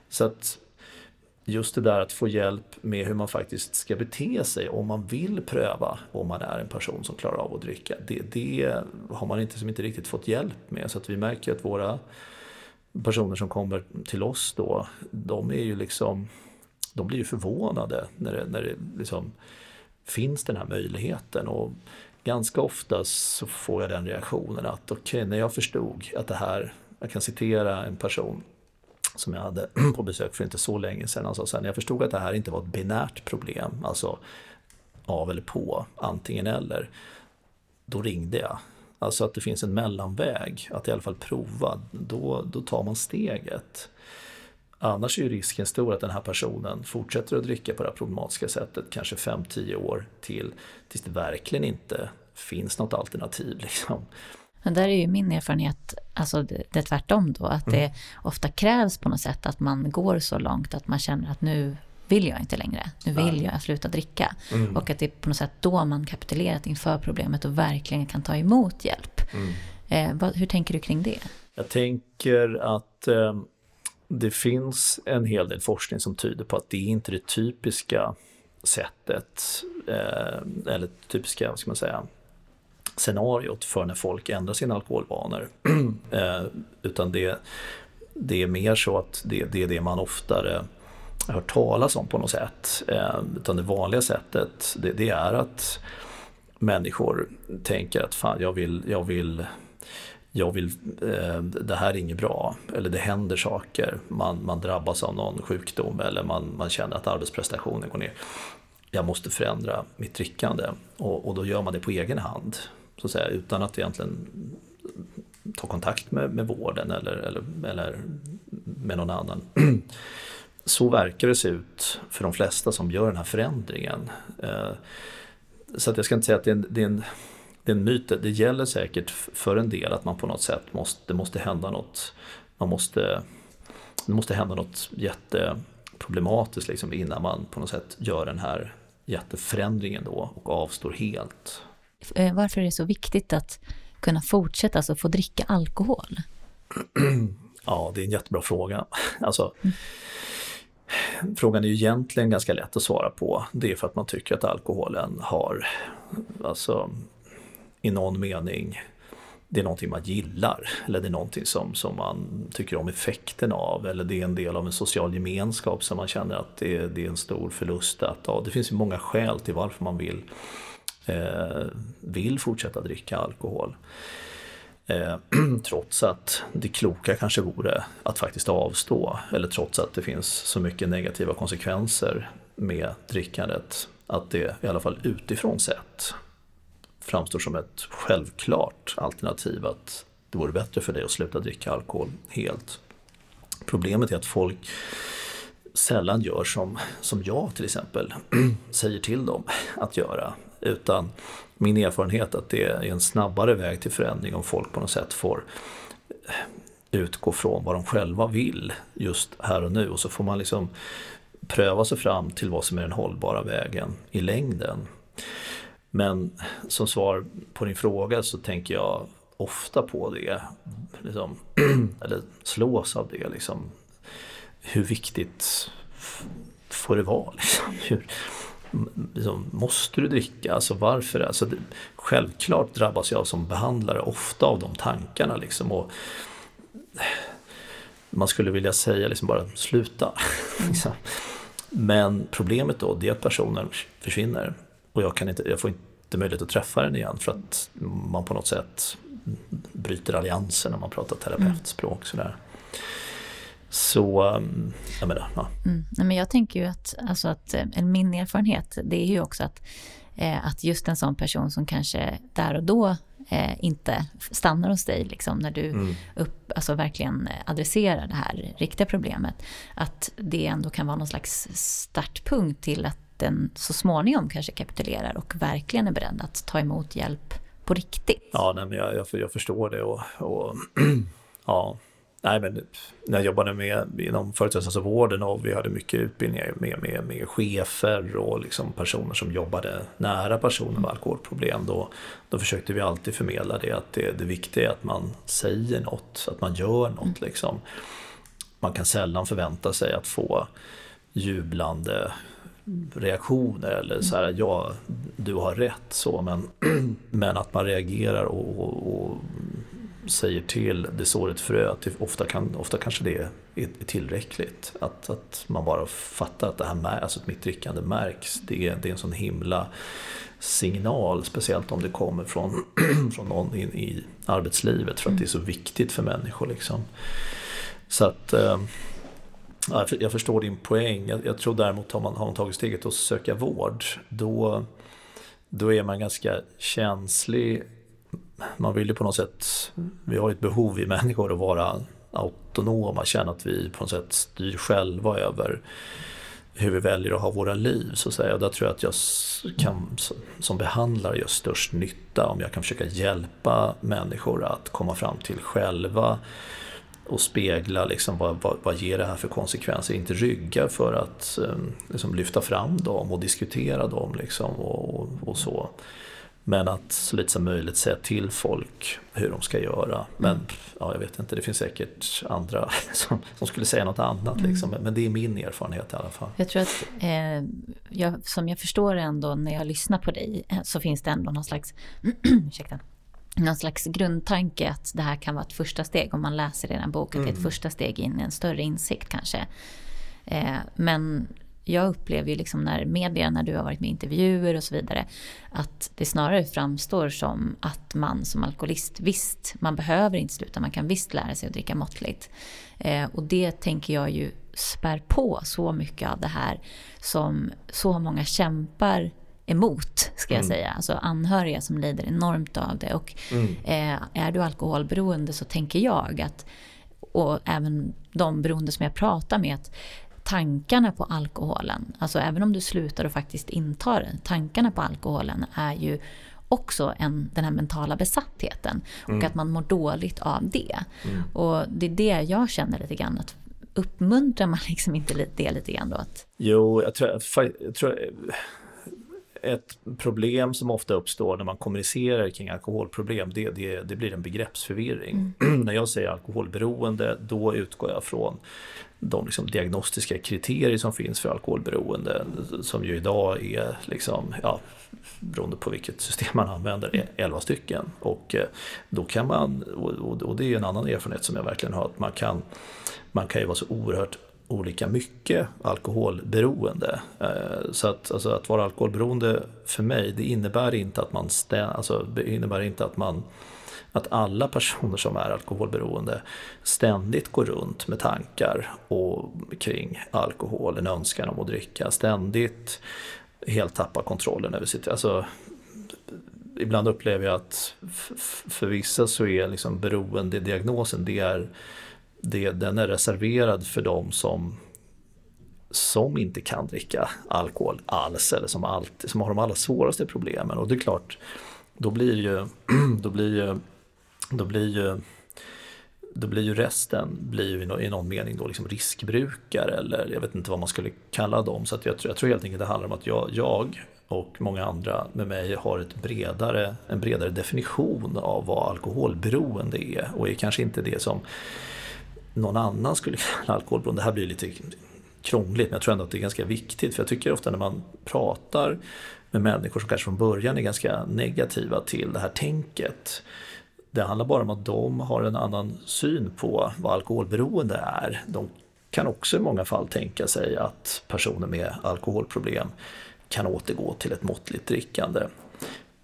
Så att just det där att få hjälp med hur man faktiskt ska bete sig om man vill pröva om man är en person som klarar av att dricka. Det, det har man inte, som inte riktigt fått hjälp med. Så att vi märker att våra personer som kommer till oss då, de är ju liksom de blir ju förvånade när det, när det liksom finns den här möjligheten. Och ganska ofta så får jag den reaktionen att okej, okay, när jag förstod att det här, jag kan citera en person som jag hade [CLEARS THROAT] på besök för inte så länge sedan. Han sa så här, när jag förstod att det här inte var ett binärt problem, alltså av eller på, antingen eller, då ringde jag. Alltså att det finns en mellanväg, att i alla fall prova, då, då tar man steget. Annars är ju risken stor att den här personen fortsätter att dricka på det här problematiska sättet, kanske 5-10 år till, tills det verkligen inte finns något alternativ. [LAUGHS] Liksom. Men där är ju min erfarenhet, alltså det, det är tvärtom då, att mm. det ofta krävs på något sätt att man går så långt att man känner att nu vill jag inte längre, nu vill jag sluta dricka. Mm. Och att det är på något sätt då man kapitulerat inför problemet och verkligen kan ta emot hjälp. Mm. Eh, vad, hur tänker du kring det? Jag tänker att eh, det finns en hel del forskning som tyder på att det är inte det typiska sättet, eh, eller typiska, vad ska man säga, scenariot för när folk ändrar sina alkoholvanor. [CLEARS THROAT] eh, utan det, det är mer så att det, det är det man oftare hört talas om på något sätt. Eh, utan det vanliga sättet det, det, är att människor tänker att fan jag vill, jag vill jag vill, eh, det här är inget bra, eller det händer saker, man, man drabbas av någon sjukdom eller man, man känner att arbetsprestationen går ner. Jag måste förändra mitt drickande och, och då gör man det på egen hand så att säga, utan att egentligen ta kontakt med, med vården eller, eller, eller med någon annan. Så verkar det se ut för de flesta som gör den här förändringen. Eh, så att jag ska inte säga att det är en, det är en, det är en myt. Det gäller säkert för en del att man på något sätt måste, det måste hända något. Man måste, det måste hända något jätteproblematiskt liksom innan man på något sätt gör den här jätteförändringen då och avstår helt Eh, varför är det så viktigt att kunna fortsätta, alltså få dricka alkohol? [CLEARS THROAT] Ja, det är en jättebra fråga. [LAUGHS] Alltså, mm. Frågan är ju egentligen ganska lätt att svara på. Det är för att man tycker att alkoholen har, alltså i någon mening, det är någonting man gillar eller det är någonting som, som man tycker om effekten av eller det är en del av en social gemenskap som man känner att det, det är en stor förlust. Att, ja, det finns ju många skäl till varför man vill eh, vill fortsätta dricka alkohol. Eh, [CLEARS THROAT] trots att det kloka kanske vore att faktiskt avstå eller trots att det finns så mycket negativa konsekvenser med drickandet att det i alla fall utifrån sett framstår som ett självklart alternativ att det vore bättre för dig att sluta dricka alkohol helt. Problemet är att folk sällan gör som, som jag till exempel [CLEARS THROAT] säger till dem att göra. Utan min erfarenhet att det är en snabbare väg till förändring om folk på något sätt får eh, utgå från vad de själva vill just här och nu och så får man liksom pröva sig fram till vad som är den hållbara vägen i längden. Men som svar på din fråga så tänker jag ofta på det, liksom, [CLEARS THROAT] eller slås av det. Liksom. Hur viktigt får det vara? Liksom? [LAUGHS] Hur, liksom, måste du dricka? Alltså varför? Alltså, det, självklart drabbas jag som behandlare ofta av de tankarna. Liksom, och man skulle vilja säga liksom bara sluta. [LAUGHS] Liksom. Men problemet då det är att personen försvinner och jag, kan inte, jag får inte möjlighet att träffa den igen för att man på något sätt bryter alliansen när man pratar terapeutspråk. Sådär. Så, mm, jag menar, ja. Mm. Men jag tänker ju att, alltså att eh, min erfarenhet det är ju också att, eh, att just en sån person som kanske där och då eh, inte stannar hos dig liksom, när du mm. upp, alltså verkligen adresserar det här riktiga problemet. Att det ändå kan vara någon slags startpunkt till att den så småningom kanske kapitulerar och verkligen är beredd att ta emot hjälp på riktigt. Ja, nej, men jag, jag, jag förstår det och, och [CLEARS THROAT] ja, Nej, men när jag jobbade med inom företagshälsovården och vi hade mycket utbildningar med, med, med chefer och liksom personer som jobbade nära personer med alkoholproblem. Då, då försökte vi alltid förmedla det att det, det viktiga är att man säger något, att man gör något. Mm. Liksom. Man kan sällan förvänta sig att få jublande reaktioner eller så här, ja, du har rätt så, men, [CLEARS THROAT] men att man reagerar och, och, och säger till, det sår ett frö, att ofta, kan, ofta kanske det är, är tillräckligt. Att, att man bara fattar att det här alltså mitt drickande märks. Det är, det är en sån himla signal, speciellt om det kommer från, [CLEARS THROAT] från någon in i arbetslivet för att det är så viktigt för människor. Liksom. Så att eh, jag förstår din poäng. Jag, jag tror däremot har man, har man tagit steget att söka vård, då, då är man ganska känslig man vill ju på något sätt, vi har ju ett behov i människor att vara autonoma, känna att vi på något sätt styr själva över hur vi väljer att ha våra liv. Så att säga. Och där tror jag att jag kan som behandlare gör störst nytta om jag kan försöka hjälpa människor att komma fram till själva och spegla liksom vad, vad, vad ger det här för konsekvenser. Inte rygga för att um, liksom lyfta fram dem och diskutera dem liksom och, och, och så. Men att så lite som möjligt säga till folk hur de ska göra. Men mm. ja, jag vet inte, det finns säkert andra [LAUGHS] som, som skulle säga något annat. Mm. Liksom. Men det är min erfarenhet i alla fall. Jag tror att, eh, jag, som jag förstår ändå när jag lyssnar på dig, eh, så finns det ändå någon slags, [CLEARS THROAT] ursäkta, någon slags grundtanke att det här kan vara ett första steg. Om man läser i den boken, mm. det är ett första steg in i en större insikt kanske. Eh, men jag upplever ju liksom när media, när du har varit med i intervjuer och så vidare, att det snarare framstår som att man som alkoholist, visst, man behöver inte sluta, man kan visst lära sig att dricka måttligt. Eh, och det tänker jag ju spär på så mycket av det här som så många kämpar emot, ska jag mm. säga. Alltså anhöriga som lider enormt av det. Och mm. eh, är du alkoholberoende så tänker jag att, och även de beroende som jag pratar med, att tankarna på alkoholen, alltså även om du slutar och faktiskt intar den, tankarna på alkoholen är ju också en, den här mentala besattheten. Mm. Och att man mår dåligt av det. Mm. Och det är det jag känner lite grann. Att uppmuntrar man [LAUGHS] liksom inte det lite grann då? Att... Jo, jag tror, jag tror ett problem som ofta uppstår när man kommunicerar kring alkoholproblem, det, det, det blir en begreppsförvirring. Mm. när jag säger alkoholberoende, då utgår jag från de liksom diagnostiska kriterier som finns för alkoholberoende som ju idag är, liksom, ja, beroende på vilket system man använder, 11 stycken. Och eh, då kan man, och det är en annan erfarenhet som jag verkligen har, att man kan, man kan ju vara så oerhört olika mycket alkoholberoende. Eh, så att, alltså att vara alkoholberoende för mig, det innebär inte att man, stä, alltså, det innebär inte att man att alla personer som är alkoholberoende ständigt går runt med tankar och kring alkohol, en önskan om att dricka, ständigt helt tappar kontrollen över sitt... Alltså, ibland upplever jag att för vissa så är liksom beroendediagnosen, det är, det, den är reserverad för de som som inte kan dricka alkohol alls eller som, alltid, som har de allra svåraste problemen. Och det är klart, då blir ju, [CLEARS THROAT] då blir ju då blir ju då blir ju resten blir ju i någon mening då liksom riskbrukare eller jag vet inte vad man skulle kalla dem. Så att jag, tror, jag tror helt enkelt det handlar om att jag, jag och många andra med mig har ett bredare, en bredare definition av vad alkoholberoende är och är kanske inte det som någon annan skulle kalla alkoholberoende. Det här blir lite krångligt men jag tror ändå att det är ganska viktigt för jag tycker ofta när man pratar med människor som kanske från början är ganska negativa till det här tänket. Det handlar bara om att de har en annan syn på vad alkoholberoende är. De kan också i många fall tänka sig att personer med alkoholproblem kan återgå till ett måttligt drickande.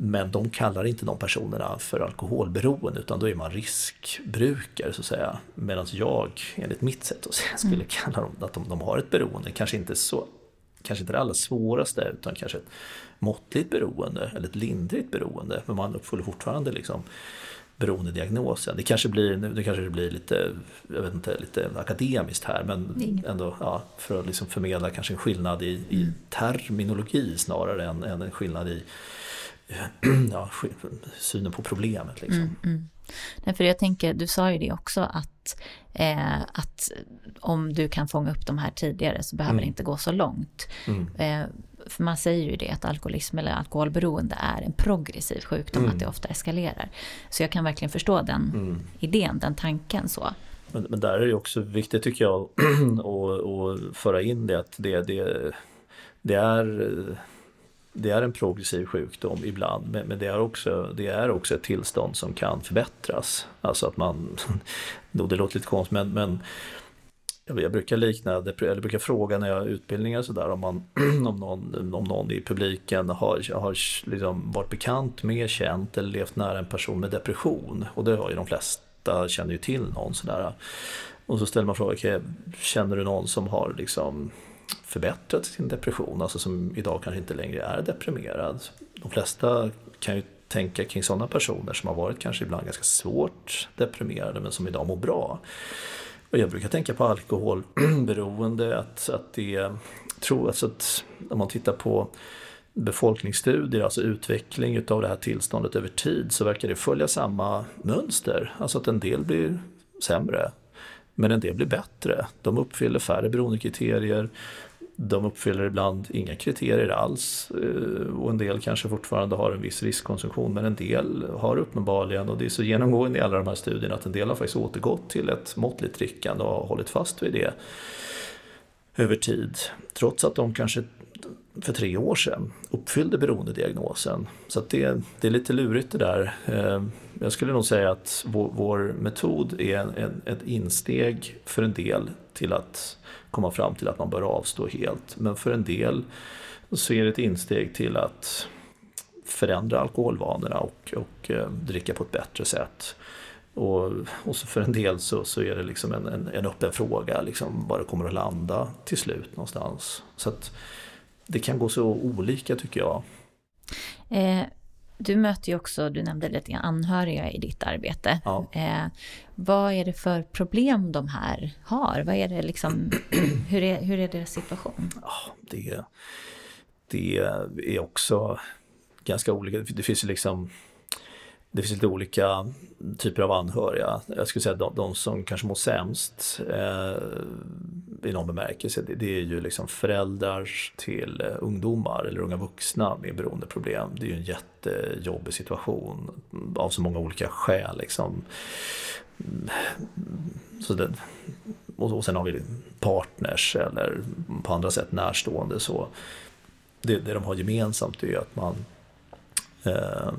Men de kallar inte de personerna för alkoholberoende utan då är man riskbrukare så att säga. Medan jag, enligt mitt sätt att säga, skulle mm. kalla dem att de, de har ett beroende. Kanske inte så kanske inte det allra svåraste utan kanske ett måttligt beroende eller ett lindrigt beroende. Men man uppfyller fortfarande liksom beroendediagnosen. Det kanske blir, det kanske blir lite, jag vet inte, lite akademiskt här men ändå ja, för att liksom förmedla kanske en skillnad i, i mm. terminologi snarare än, än en skillnad i [CLEARS THROAT] ja, synen på problemet. Liksom. Mm, mm. Nej, för jag tänker, du sa ju det också att, eh, att om du kan fånga upp de här tidigare så behöver mm. det inte gå så långt. Mm. Eh, för man säger ju det att alkoholism eller alkoholberoende är en progressiv sjukdom, att det mm. ofta eskalerar. Så jag kan verkligen förstå den mm. idén, den tanken så. Men, men där är det också viktigt tycker jag [CLEARS THROAT] att föra in det att det, det, det är det är en progressiv sjukdom ibland men, det, är också, det är också ett tillstånd som kan förbättras. Alltså att man, [LAUGHS] det låter lite konstigt men, men jag brukar likna, eller brukar fråga när jag har utbildningar sådär om, man, [CLEARS THROAT] om, någon, om någon i publiken har, har liksom varit bekant med, känt eller levt nära en person med depression. Och det har ju de flesta, känner ju till någon sådär. Och så ställer man frågan, okay, känner du någon som har liksom förbättrat sin depression, alltså som idag kanske inte längre är deprimerad. De flesta kan ju tänka kring sådana personer som har varit kanske ibland ganska svårt deprimerade men som idag mår bra. Och jag brukar tänka på alkoholberoende, att, att det tror alltså att om man tittar på befolkningsstudier, alltså utveckling utav det här tillståndet över tid, så verkar det följa samma mönster. Alltså att en del blir sämre, men en del blir bättre. De uppfyller färre beroendekriterier, de uppfyller ibland inga kriterier alls eh, och en del kanske fortfarande har en viss riskkonsumtion men en del har uppenbarligen, och det är så genomgående i alla de här studierna, att en del har faktiskt återgått till ett måttligt drickande och har hållit fast vid det över tid. Trots att de kanske för tre år sedan uppfyllde beroendediagnosen. Så det, det är lite lurigt det där. Eh, jag skulle nog säga att vår, vår metod är en, en, ett insteg för en del till att komma fram till att man bör avstå helt. Men för en del så är det ett insteg till att förändra alkoholvanorna och, och eh, dricka på ett bättre sätt. Och, och så för en del så, så är det liksom en, en, en öppen fråga, liksom, var det kommer att landa till slut någonstans. Så att det kan gå så olika tycker jag. Eh, du möter ju också, du nämnde lite anhöriga i ditt arbete. Ja. Eh, vad är det för problem de här har? Vad är det liksom, [CLEARS THROAT] hur, är, hur är deras situation? Ja, det, det är också ganska olika. Det finns ju liksom det finns lite olika typer av anhöriga. Jag skulle säga att de, de som kanske mår sämst eh, i någon bemärkelse, det, det, är ju liksom föräldrar till eh, ungdomar eller unga vuxna med beroendeproblem. Det är ju en jättejobbig situation av så många olika skäl. Liksom. Mm. Så det, och, och sen har vi partners eller på andra sätt närstående. Så det, det de har gemensamt är ju att man eh,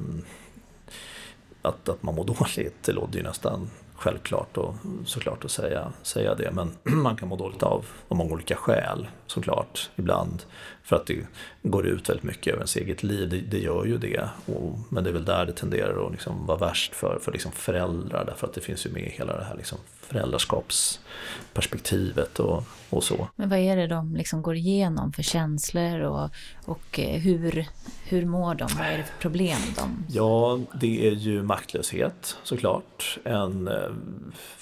att, att man mår dåligt, det låter ju nästan självklart och såklart att säga, säga det. Men [CLEARS THROAT] man kan må dåligt av, av många olika skäl såklart. Ibland för att det går ut väldigt mycket över ens eget liv, det, det gör ju det. Och, men det är väl där det tenderar att liksom vara värst för, för liksom föräldrar därför att det finns ju med hela det här liksom föräldraskapsperspektivet och, och så. Men vad är det de liksom går igenom för känslor och, och eh, hur, hur mår de? Vad är det för problem de... Ja, det är ju maktlöshet såklart. En eh,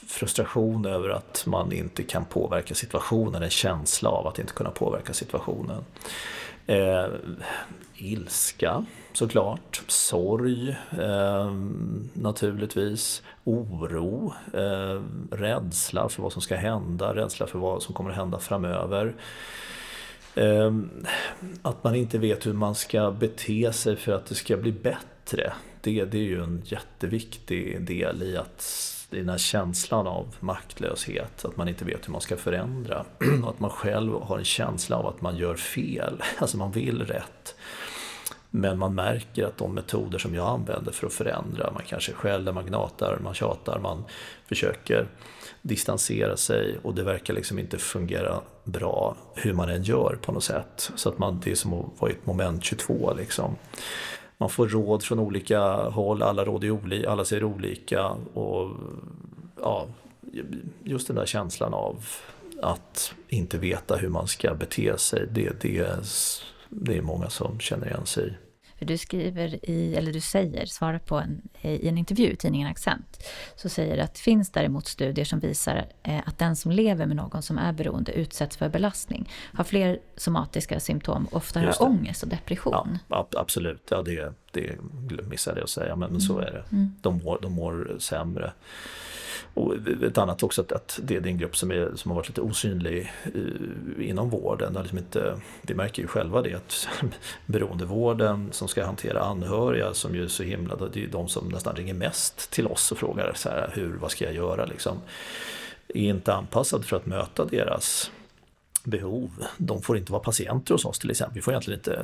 frustration över att man inte kan påverka situationen, en känsla av att inte kunna påverka situationen. Eh, ilska såklart, sorg eh, naturligtvis, oro, eh, rädsla för vad som ska hända, rädsla för vad som kommer att hända framöver. Eh, att man inte vet hur man ska bete sig för att det ska bli bättre. Det, det är ju en jätteviktig del i att i den här känslan av maktlöshet, att man inte vet hur man ska förändra. [CLEARS THROAT] Att man själv har en känsla av att man gör fel, alltså man vill rätt. Men man märker att de metoder som jag använder för att förändra, man kanske skäller, man gnatar, man tjatar, man försöker distansera sig och det verkar liksom inte fungera bra hur man än gör på något sätt. Så att man, det är som att vara i ett moment 22 liksom. Man får råd från olika håll, alla råd är olika, alla säger olika och ja, just den där känslan av att inte veta hur man ska bete sig, det, det, det är många som känner igen sig i. För du skriver i, eller du säger, svarar på en, i en intervju i tidningen Accent, så säger du att det finns däremot studier som visar eh, att den som lever med någon som är beroende utsätts för belastning, har fler somatiska symptom ofta har ångest och depression. Ja, absolut, ja, det, det missade jag att säga, men, men så mm. är det. Mm. De, mår, de mår sämre. Och ett annat också att det är en grupp som, är, som har varit lite osynlig eh, inom vården. Liksom inte, vi märker ju själva det att [LAUGHS] beroendevården som ska hantera anhöriga som ju är så himla, det är de som nästan ringer mest till oss och frågar så här, hur, vad ska jag göra liksom. Är inte anpassad för att möta deras behov. De får inte vara patienter hos oss till exempel. Vi får egentligen inte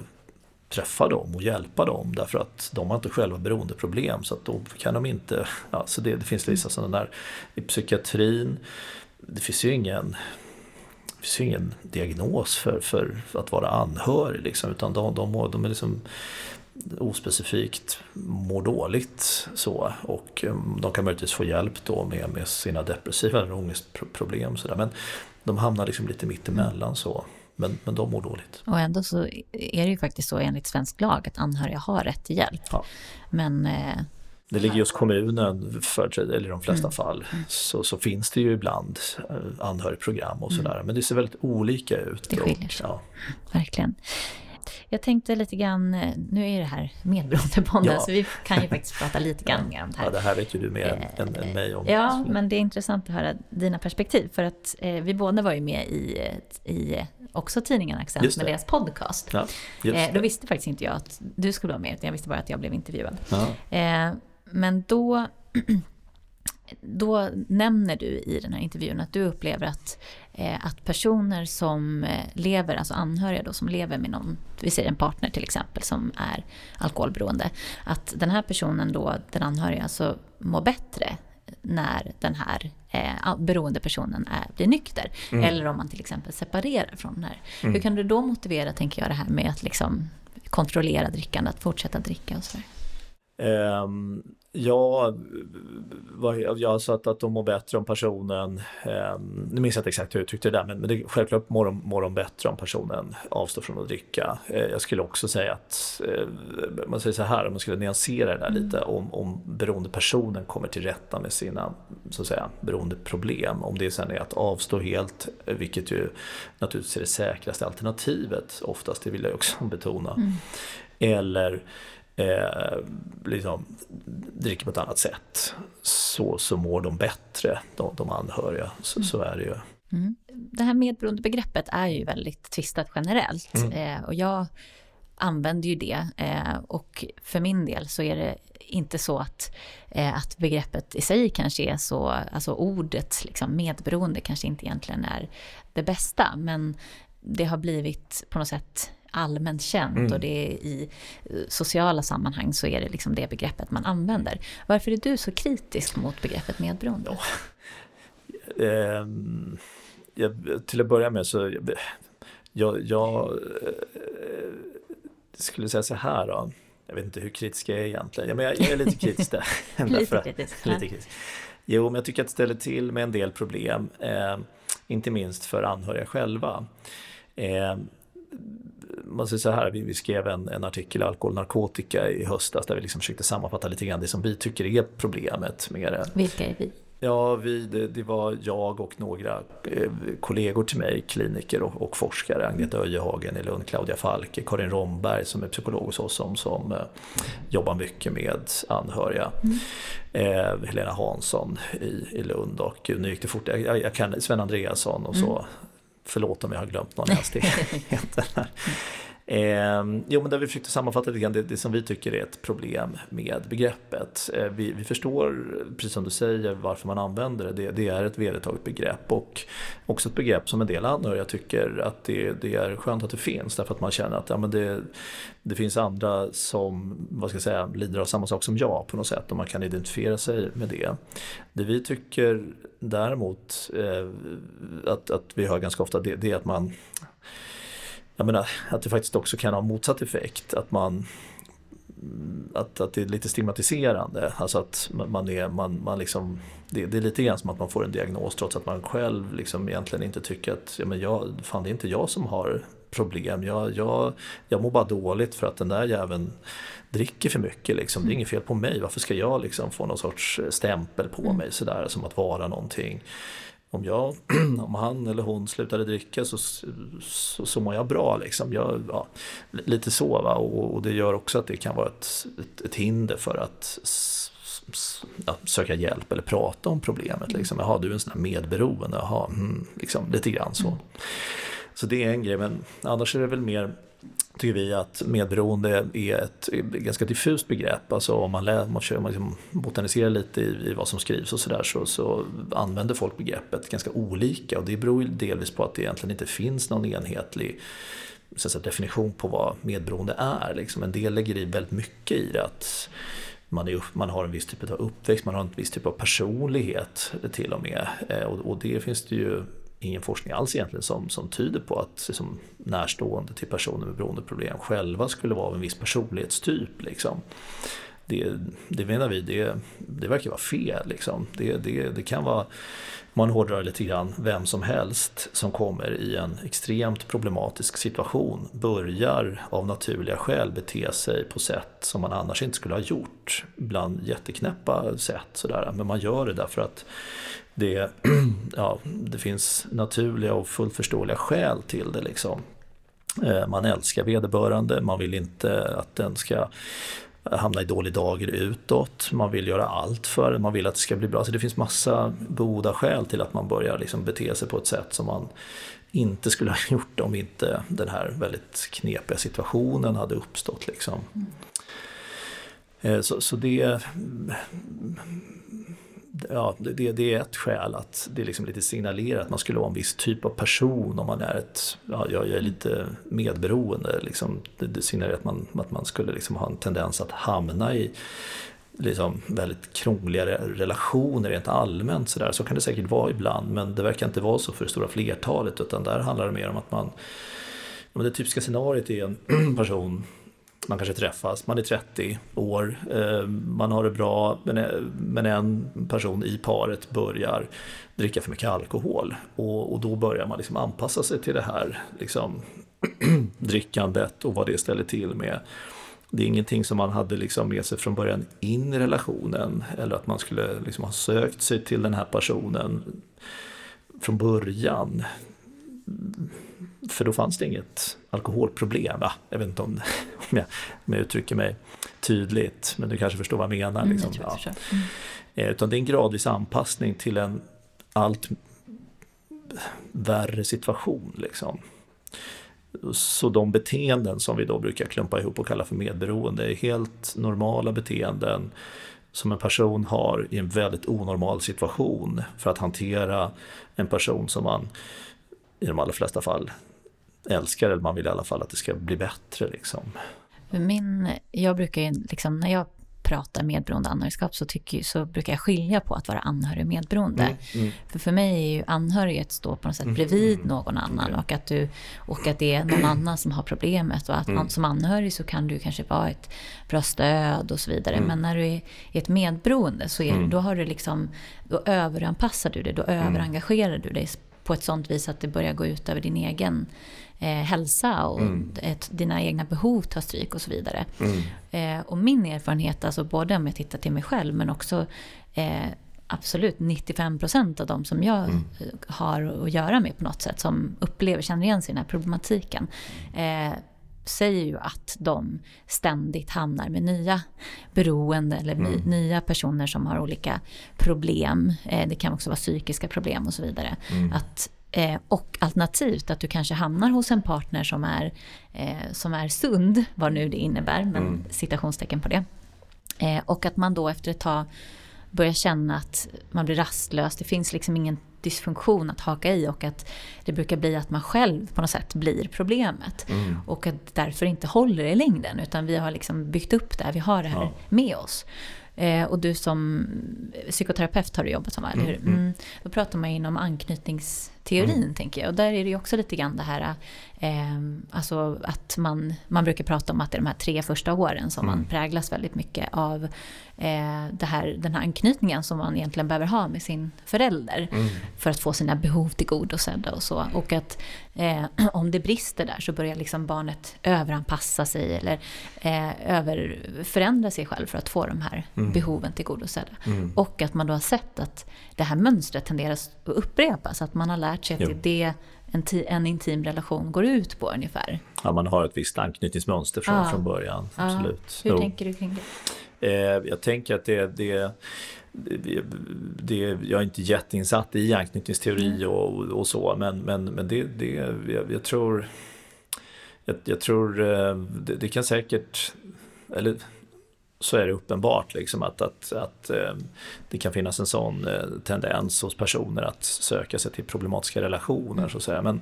träffa dem och hjälpa dem därför att de har inte själva beroendeproblem så att då kan de inte, ja, så det, det finns vissa sådana där i psykiatrin, det finns ju ingen det finns ju ingen diagnos för, för att vara anhörig liksom, utan de, de, de är liksom ospecifikt mår dåligt så och um, de kan möjligtvis få hjälp då med, med sina depressiva eller ångestproblem så där. men de hamnar liksom lite mittemellan så. Men, men de mår dåligt. Och ändå så är det ju faktiskt så enligt svensk lag att anhöriga har rätt till hjälp. Ja. Men... Eh, det ligger hos kommunen, för, eller i de flesta mm. fall, så, så finns det ju ibland eh, anhörigprogram och sådär. Mm. Men det ser väldigt olika ut. Det skiljer sig. Ja. Verkligen. Jag tänkte lite grann, eh, nu är det här medberoendepodden ja. så vi kan ju [LAUGHS] faktiskt prata lite grann mer om det här. Ja, det här vet ju du mer än, än mig om. Ja, men det är intressant att höra dina perspektiv för att eh, vi båda var ju med i, i också tidningen Accent med deras podcast. Ja, eh, då visste faktiskt inte jag att du skulle vara med, utan jag visste bara att jag blev intervjuad. Ja. Eh, men då, [CLEARS THROAT] då nämner du i den här intervjun att du upplever att, eh, att personer som eh, lever, alltså anhöriga då, som lever med någon, vi säger en partner till exempel, som är alkoholberoende, att den här personen då, den anhöriga, alltså mår bättre när den här eh, beroendepersonen är, blir nykter. Mm. Eller om man till exempel separerar från den här. Mm. Hur kan du då motivera, tänker jag, det här med att liksom kontrollera drickandet, att fortsätta dricka och sådär? Um, Ja, jag sa att, att de mår bättre om personen, eh, nu minns jag inte exakt hur jag uttryckte det där, men, men det, självklart mår de, mår de bättre om personen avstår från att dricka. Eh, jag skulle också säga att, eh, man säger så här, om man skulle nyansera det där mm. lite, om, om beroendepersonen kommer till rätta med sina så att säga, beroendeproblem, om det sen är att avstå helt, vilket ju naturligtvis är det säkraste alternativet oftast, det vill jag också [LAUGHS] betona. Mm. Eller eh, liksom, dricker på ett annat sätt så, så mår de bättre, de, de anhöriga. Så, så är det ju. Mm. Det här medberoendebegreppet är ju väldigt tvistat generellt mm. eh, och jag använder ju det eh, och för min del så är det inte så att, eh, att begreppet i sig kanske är så, alltså ordet liksom medberoende kanske inte egentligen är det bästa men det har blivit på något sätt allmänt känt mm. och det är i eh, sociala sammanhang så är det liksom det begreppet man använder. Varför är du så kritisk mot begreppet medberoende? Oh. Eh, jag, till att börja med så jag, jag eh, skulle säga så här då. Jag vet inte hur kritisk jag är egentligen. Ja, men jag, jag är lite kritisk där. [LAUGHS] lite kritisk. lite kritisk. Jo, men jag tycker att det ställer till med en del problem. Eh, inte minst för anhöriga själva. Eh, man säger så här, vi, vi skrev en, en artikel Alkohol och narkotika i höstas där vi liksom försökte sammanfatta lite grann det som vi tycker är problemet med det. Vilka är vi? Ja, vi, det, det, var jag och några eh, kollegor till mig, kliniker och, och forskare. Agneta Öjehagen i Lund, Claudia Falke, Karin Romberg som är psykolog hos oss som, som eh, jobbar mycket med anhöriga. Mm. Eh, Helena Hansson i, i Lund och nu gick det fort, jag, jag kan Sven Andreasson och så. Förlåt om jag har glömt någon hastighet. [LAUGHS] Eh, jo, men där vi försökte sammanfatta lite grann det, det som vi tycker är ett problem med begreppet. Eh, vi, vi, förstår, precis som du säger, varför man använder det. det. det. är ett vedertaget begrepp och också ett begrepp som en del anhöriga tycker att det, det är skönt att det finns därför att man känner att ja, men det, det finns andra som vad ska jag säga, lider av samma sak som jag på något sätt och man kan identifiera sig med det. Det vi tycker däremot eh, att, att vi hör ganska ofta det, det är att man jag menar att det faktiskt också kan ha motsatt effekt. Att man att, att det är lite stigmatiserande. Alltså att man är, man, man liksom, det, det, är lite grann som att man får en diagnos trots att man själv liksom egentligen inte tycker att ja, men jag, fan, det är inte jag som har problem. Jag, jag, jag mår bara dåligt för att den där jäveln dricker för mycket. Liksom. Det är inget fel på mig. Varför ska jag liksom få någon sorts stämpel på mm. mig sådär som att vara någonting om, jag, [CLEARS THROAT] om han eller hon slutade dricka så, så, så mår jag bra. Liksom. Jag, ja, lite så. Va? Och, och, det gör också att det kan vara ett, ett, ett hinder för att ja, söka hjälp eller prata om problemet. Liksom. Jaha, du är en sån här medberoende. Jaha, mm, liksom, lite grann så. Mm. Så det är en grej, men annars är det väl mer tycker vi att medberoende är ett ganska diffust begrepp. Alltså om man, lä, man, man liksom botaniserar lite i, i, vad som skrivs och sådär så, så använder folk begreppet ganska olika och det beror delvis på att det egentligen inte finns någon enhetlig så säga, definition på vad medberoende är. Liksom en del lägger i väldigt mycket i det. Att man, är, man har en viss typ av uppväxt, man har en viss typ av personlighet till och med. Eh, och, och det finns det ju ingen forskning alls egentligen som, som tyder på att liksom, närstående till personer med beroendeproblem själva skulle vara av en viss personlighetstyp. Liksom. Det, det menar vi, det, det verkar vara fel. Liksom. Det, det, det kan vara, man hårdrar lite grann, vem som helst som kommer i en extremt problematisk situation börjar av naturliga skäl bete sig på sätt som man annars inte skulle ha gjort. Ibland jätteknäppa sätt sådär, men man gör det därför att det, [CLEARS THROAT] ja, det finns naturliga och fullt förståeliga skäl till det. Liksom. Eh, man älskar vederbörande, man vill inte att den ska hamna i dålig dager utåt. Man vill göra allt för det, man vill att det ska bli bra. Så det finns massa goda skäl till att man börjar liksom bete sig på ett sätt som man inte skulle [LAUGHS] ha gjort om inte den här väldigt knepiga situationen hade uppstått. Liksom. Mm. Så, så det ja, det, det, är ett skäl att det liksom lite signalerar att man skulle vara en viss typ av person om man är ett, ja, jag är lite medberoende. Liksom, det, det signalerar att man, att man skulle liksom ha en tendens att hamna i liksom väldigt krångliga relationer rent allmänt. Så, där. så kan det säkert vara ibland men det verkar inte vara så för det stora flertalet utan där handlar det mer om att man det typiska scenariot är en [CLEARS THROAT] person man kanske träffas, man är 30 år, eh, man har det bra eh, men en person i paret börjar dricka för mycket alkohol. Och, och då börjar man liksom anpassa sig till det här liksom, [CLEARS THROAT] drickandet och vad det ställer till med. Det är ingenting som man hade liksom med sig från början in i relationen eller att man skulle liksom ha sökt sig till den här personen från början för då fanns det inget alkoholproblem. Va? Jag vet inte om, om, jag, om jag uttrycker mig tydligt, men du kanske förstår vad jag menar. Liksom. Mm, jag ja. mm. Utan det är en gradvis anpassning till en allt värre situation. Liksom. Så de beteenden som vi då brukar klumpa ihop och kalla för medberoende är helt normala beteenden som en person har i en väldigt onormal situation för att hantera en person som man i de allra flesta fall älskar eller man vill i alla fall att det ska bli bättre. Liksom. Min, jag brukar ju, liksom, när jag pratar medberoende anhörigskap så, tycker, så brukar jag skilja på att vara anhörig och medberoende. Mm, mm. För för mig är ju anhörighet stå på något sätt mm, bredvid mm, någon annan och att, du, och att det är någon annan som har problemet och att man, mm. som anhörig så kan du kanske vara ett bra stöd och så vidare. Mm. Men när du är i ett medberoende så är, då, har du liksom, då överanpassar du dig, då överengagerar du dig på ett sånt vis att det börjar gå ut över din egen eh, hälsa och mm. ett, dina egna behov tar stryk och så vidare. Mm. Eh, och min erfarenhet, alltså både om jag tittar till mig själv men också eh, absolut 95% av de som jag mm. har att göra med på något sätt som upplever, känner igen sig i den här problematiken eh, säger ju att de ständigt hamnar med nya beroende eller mm. nya personer som har olika problem. Eh, det kan också vara psykiska problem och så vidare. Mm. Att Eh, och alternativt att du kanske hamnar hos en partner som är, eh, som är sund, vad nu det innebär, men mm. citationstecken på det. Och att man då efter ett tag börjar känna att man blir rastlös. Det finns liksom ingen dysfunktion att haka i och att det brukar bli att man själv på något sätt blir problemet. Mm. Och att därför inte håller i längden utan vi har liksom byggt upp det här, vi har det här ja. med oss. Eh, och du som psykoterapeut har du jobbat som, eller hur? Mm, mm. mm. Då pratar man inom anknytningsteorin, mm. tänker jag. Och där är det ju också lite grann det här, eh, alltså att man, man brukar prata om att det är de här tre första åren som man mm. präglas väldigt mycket av eh, det här, den här anknytningen som man egentligen behöver ha med sin förälder mm. för att få sina behov tillgodosedda och så. Och att eh, [CLEARS THROAT] om det brister där så börjar liksom barnet överanpassa sig eller eh, överförändra sig själv för att få de här mm. behoven tillgodosedda. Mm. Och att man då har sett att det här mönstret tenderar att upprepas, att man har lärt sig att jo. det är en, en, intim relation går ut på ungefär. Ja, man har ett visst anknytningsmönster från, ja. från början. Absolut. Ja. Hur jo. tänker du kring det? Eh, jag tänker att det, det, det, det, jag är inte jätteinsatt i anknytningsteori mm. och, och, så, men, men, men det, det, jag, jag tror jag, jag tror eh, det, det, kan säkert, eller så är det uppenbart liksom att, att, att eh, det kan finnas en sån tendens hos personer att söka sig till problematiska relationer så att säga. Men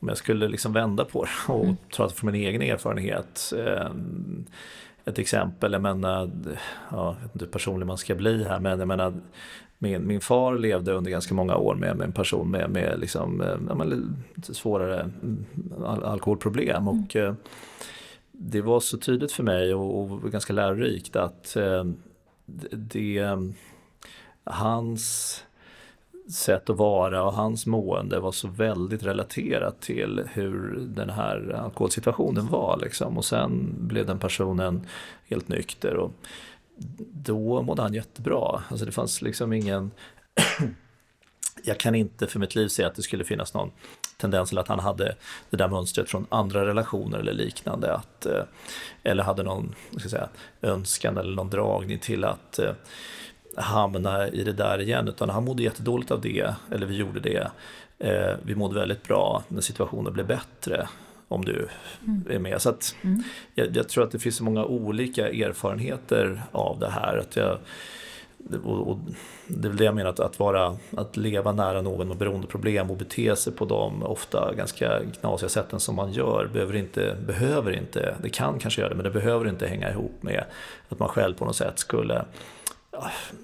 om jag skulle liksom vända på det och mm. ta från min egen erfarenhet ett exempel, jag menar, ja, jag vet inte hur personlig man ska bli här, men jag menar, min, min far levde under ganska många år med, med en person med, med liksom, eh, ja, lite svårare mm, al alkoholproblem. Mm. Och, eh, det var så tydligt för mig och, och ganska lärorikt att eh, det, det hans sätt att vara och hans mående var så väldigt relaterat till hur den här alkoholsituationen var. Liksom. Och sen blev den personen helt nykter och då mådde han jättebra. Alltså det fanns liksom ingen... [CLEARS THROAT] Jag kan inte för mitt liv säga att det skulle finnas någon tendens till att han hade det där mönstret från andra relationer eller liknande. Att, eh, eller hade någon ska säga, önskan eller någon dragning till att eh, hamna i det där igen utan han mådde jättedåligt av det, eller vi gjorde det. Eh, vi mådde väldigt bra när situationen blev bättre om du mm. är med. Så att mm. jag, jag, tror att det finns så många olika erfarenheter av det här. Att jag, och, och det är väl det jag menar, att, att, vara, att leva nära någon med beroendeproblem och bete sig på de ofta ganska knasiga sätten som man gör behöver inte, behöver inte, det kan kanske göra det, men det behöver inte hänga ihop med att man själv på något sätt skulle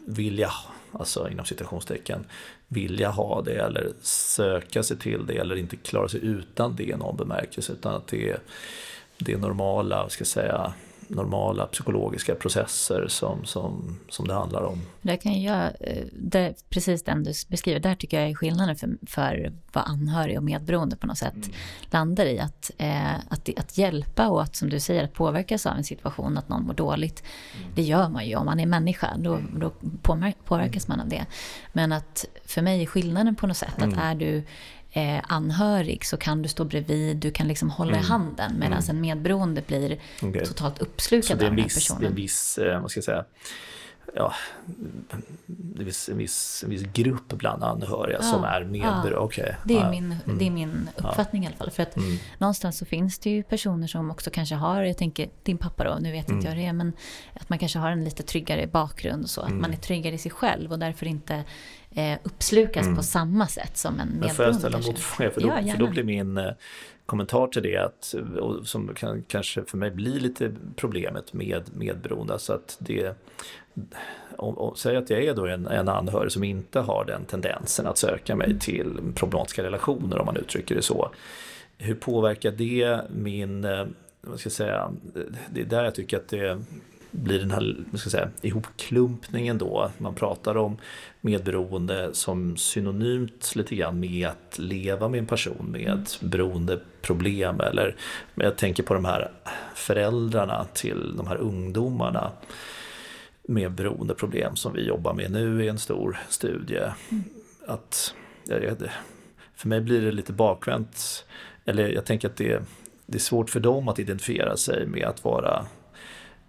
vilja, alltså inom citationstecken, vilja ha det eller söka sig till det eller inte klara sig utan det i någon bemärkelse utan att det är, det normala, ska säga, normala psykologiska processer som, som, som det handlar om. Där kan jag, eh, det, precis den du beskriver, där tycker jag är skillnaden för, för vad anhörig och medberoende på något sätt mm. landar i. Att, eh, att, att hjälpa och att som du säger, att påverkas av en situation, att någon mår dåligt. Mm. Det gör man ju om man är människa, då, mm. då påverkas man av det. Men att för mig är skillnaden på något sätt att mm. är du eh, anhörig så kan du stå bredvid, du kan liksom hålla mm. i handen medan mm. en medberoende blir okay. totalt uppslukad av den här personen. Det är en viss, eh, vad ska jag säga, ja, det finns en viss, en viss grupp bland anhöriga ja, som är medberoende. Ja, okay. det, är min, mm. det är min uppfattning ja. i alla fall. För att mm. någonstans så finns det ju personer som också kanske har, jag tänker din pappa då, nu vet mm. inte jag det, men att man kanske har en lite tryggare bakgrund och så. Att mm. man är tryggare i sig själv och därför inte eh, uppslukas mm. på samma sätt som en medberoende. Får jag ställa en motfråga? För, då, ja, för då blir min eh, kommentar till det att, som kan kanske för mig blir lite problemet med medberoende, alltså att det om, om, säg att jag är då en, en anhörig som inte har den tendensen att söka mig till problematiska relationer om man uttrycker det så. Hur påverkar det min, eh, vad ska jag säga, det är där jag tycker att det blir den här ska säga, ihopklumpningen då. Man pratar om medberoende som synonymt lite grann med att leva med en person med mm. beroendeproblem. Eller jag tänker på de här föräldrarna till de här ungdomarna med beroendeproblem som vi jobbar med nu i en stor studie. Mm. Att, för mig blir det lite bakvänt. Eller jag tänker att det, det är svårt för dem att identifiera sig med att vara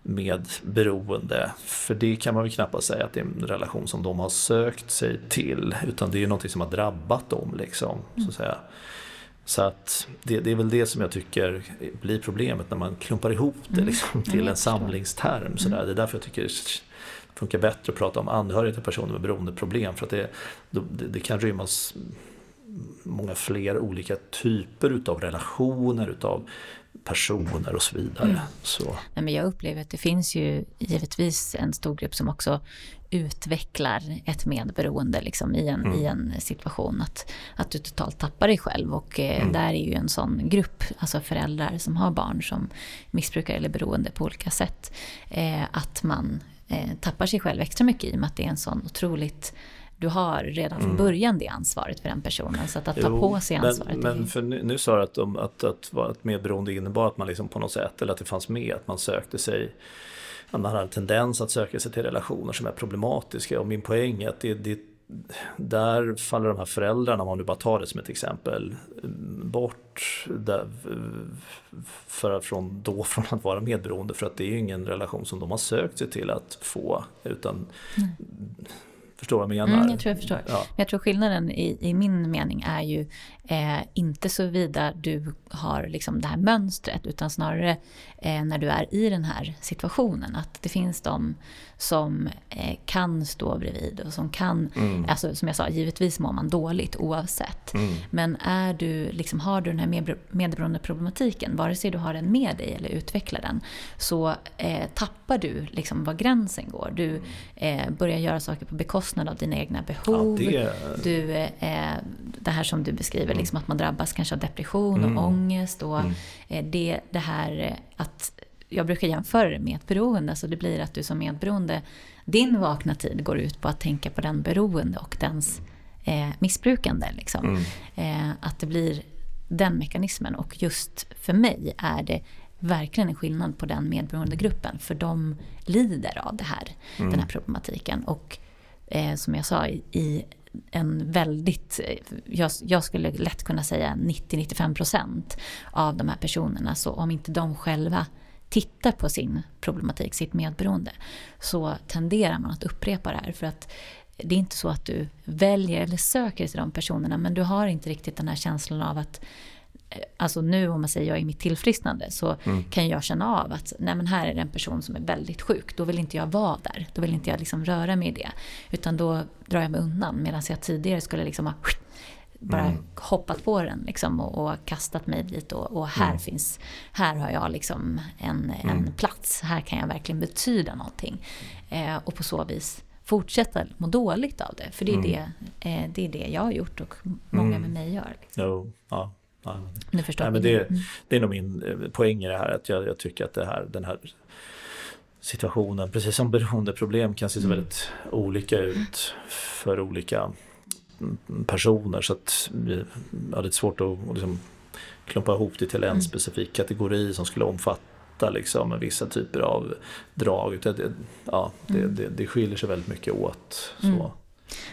med beroende. För det kan man väl knappast säga att det är en relation som de har sökt sig till. Utan det är någonting som har drabbat dem. Liksom, så att säga. Så att det, det, är väl det som jag tycker blir problemet när man klumpar ihop det mm. liksom, till en samlingsterm. Sådär. Mm. Det är därför jag tycker det funkar bättre att prata om anhöriga till personer med beroendeproblem. För att det, det, det kan rymmas många fler olika typer utav relationer, utav personer och så vidare. Mm. Så. Nej, men jag upplever att det finns ju givetvis en stor grupp som också utvecklar ett medberoende liksom, i, en, mm. i en situation. Att, att du totalt tappar dig själv. Och eh, mm. där är ju en sån grupp, alltså föräldrar som har barn som missbrukar eller beroende på olika sätt. Eh, att man eh, tappar sig själv extra mycket i och med att det är en sån otroligt du har redan från mm. början det ansvaret för den personen. Så att, att ta jo, på sig ansvaret. Men, men för nu, nu sa du att, de, att, att, att medberoende innebar att man liksom på något sätt, eller att det fanns med, att man sökte sig man har en tendens att söka sig till relationer som är problematiska och min poäng är att det, det där faller de här föräldrarna, om man nu bara tar det som ett exempel, bort där, för, från, då från att vara medberoende för att det är ju ingen relation som de har sökt sig till att få. Utan mm. Förstår vad jag menar? Mm, jag tror jag förstår. Ja. Men jag tror skillnaden i, i min mening är ju eh, inte så vida du har liksom det här mönstret utan snarare eh, när du är i den här situationen. Att det finns de som eh, kan stå bredvid och som kan, mm. alltså som jag sa, givetvis mår man dåligt oavsett. Mm. Men är du, liksom, har du den här medberoende problematiken, vare sig du har den med dig eller utvecklar den, så eh, tappar du liksom var gränsen går. Du eh, börjar göra saker på bekostnad av dina egna behov. Ja, det... Du, eh, det här som du beskriver, mm. liksom att man drabbas kanske av depression och mm. ångest. Och mm. eh, det, det här att jag brukar jämföra det med ett beroende, så det blir att du som medberoende, din vakna tid går ut på att tänka på den beroende och dens eh, missbrukande. Liksom. Mm. Eh, att det blir den mekanismen och just för mig är det verkligen en skillnad på den medberoende gruppen för de lider av det här, mm. den här problematiken. Och eh, som jag sa, i, i en väldigt, jag, jag, skulle lätt kunna säga 90-95% av de här personerna. Så om inte de själva tittar på sin problematik, sitt medberoende, så tenderar man att upprepa det här. För att det är inte så att du väljer eller söker till de personerna, men du har inte riktigt den här känslan av att eh, Alltså nu om man säger jag är mitt tillfrisknande så mm. kan jag känna av att nej men här är det en person som är väldigt sjuk. Då vill inte jag vara där. Då vill inte jag liksom röra mig i det. Utan då drar jag mig undan. Medan jag tidigare skulle liksom ha bara mm. hoppat på den liksom, och, och, kastat mig dit. Och, och här, mm. finns, här har jag liksom en, en mm. plats. Här kan jag verkligen betyda någonting. Eh, och på så vis fortsätta må dåligt av det. För det är, mm. det, eh, det, är det jag har gjort och många med mig gör. Liksom. Jo, ja. Ja. Du förstår Nej, men det, mm. det är nog min eh, poäng i det här. Att jag, jag tycker att det här, den här situationen, precis som beroendeproblem kan se så mm. väldigt olika ut för olika personer så att vi hade svårt att liksom klumpa ihop det till en mm. specifik kategori som skulle omfatta liksom vissa typer av drag. Det, ja, det, mm. det, det skiljer sig väldigt mycket åt. Mm.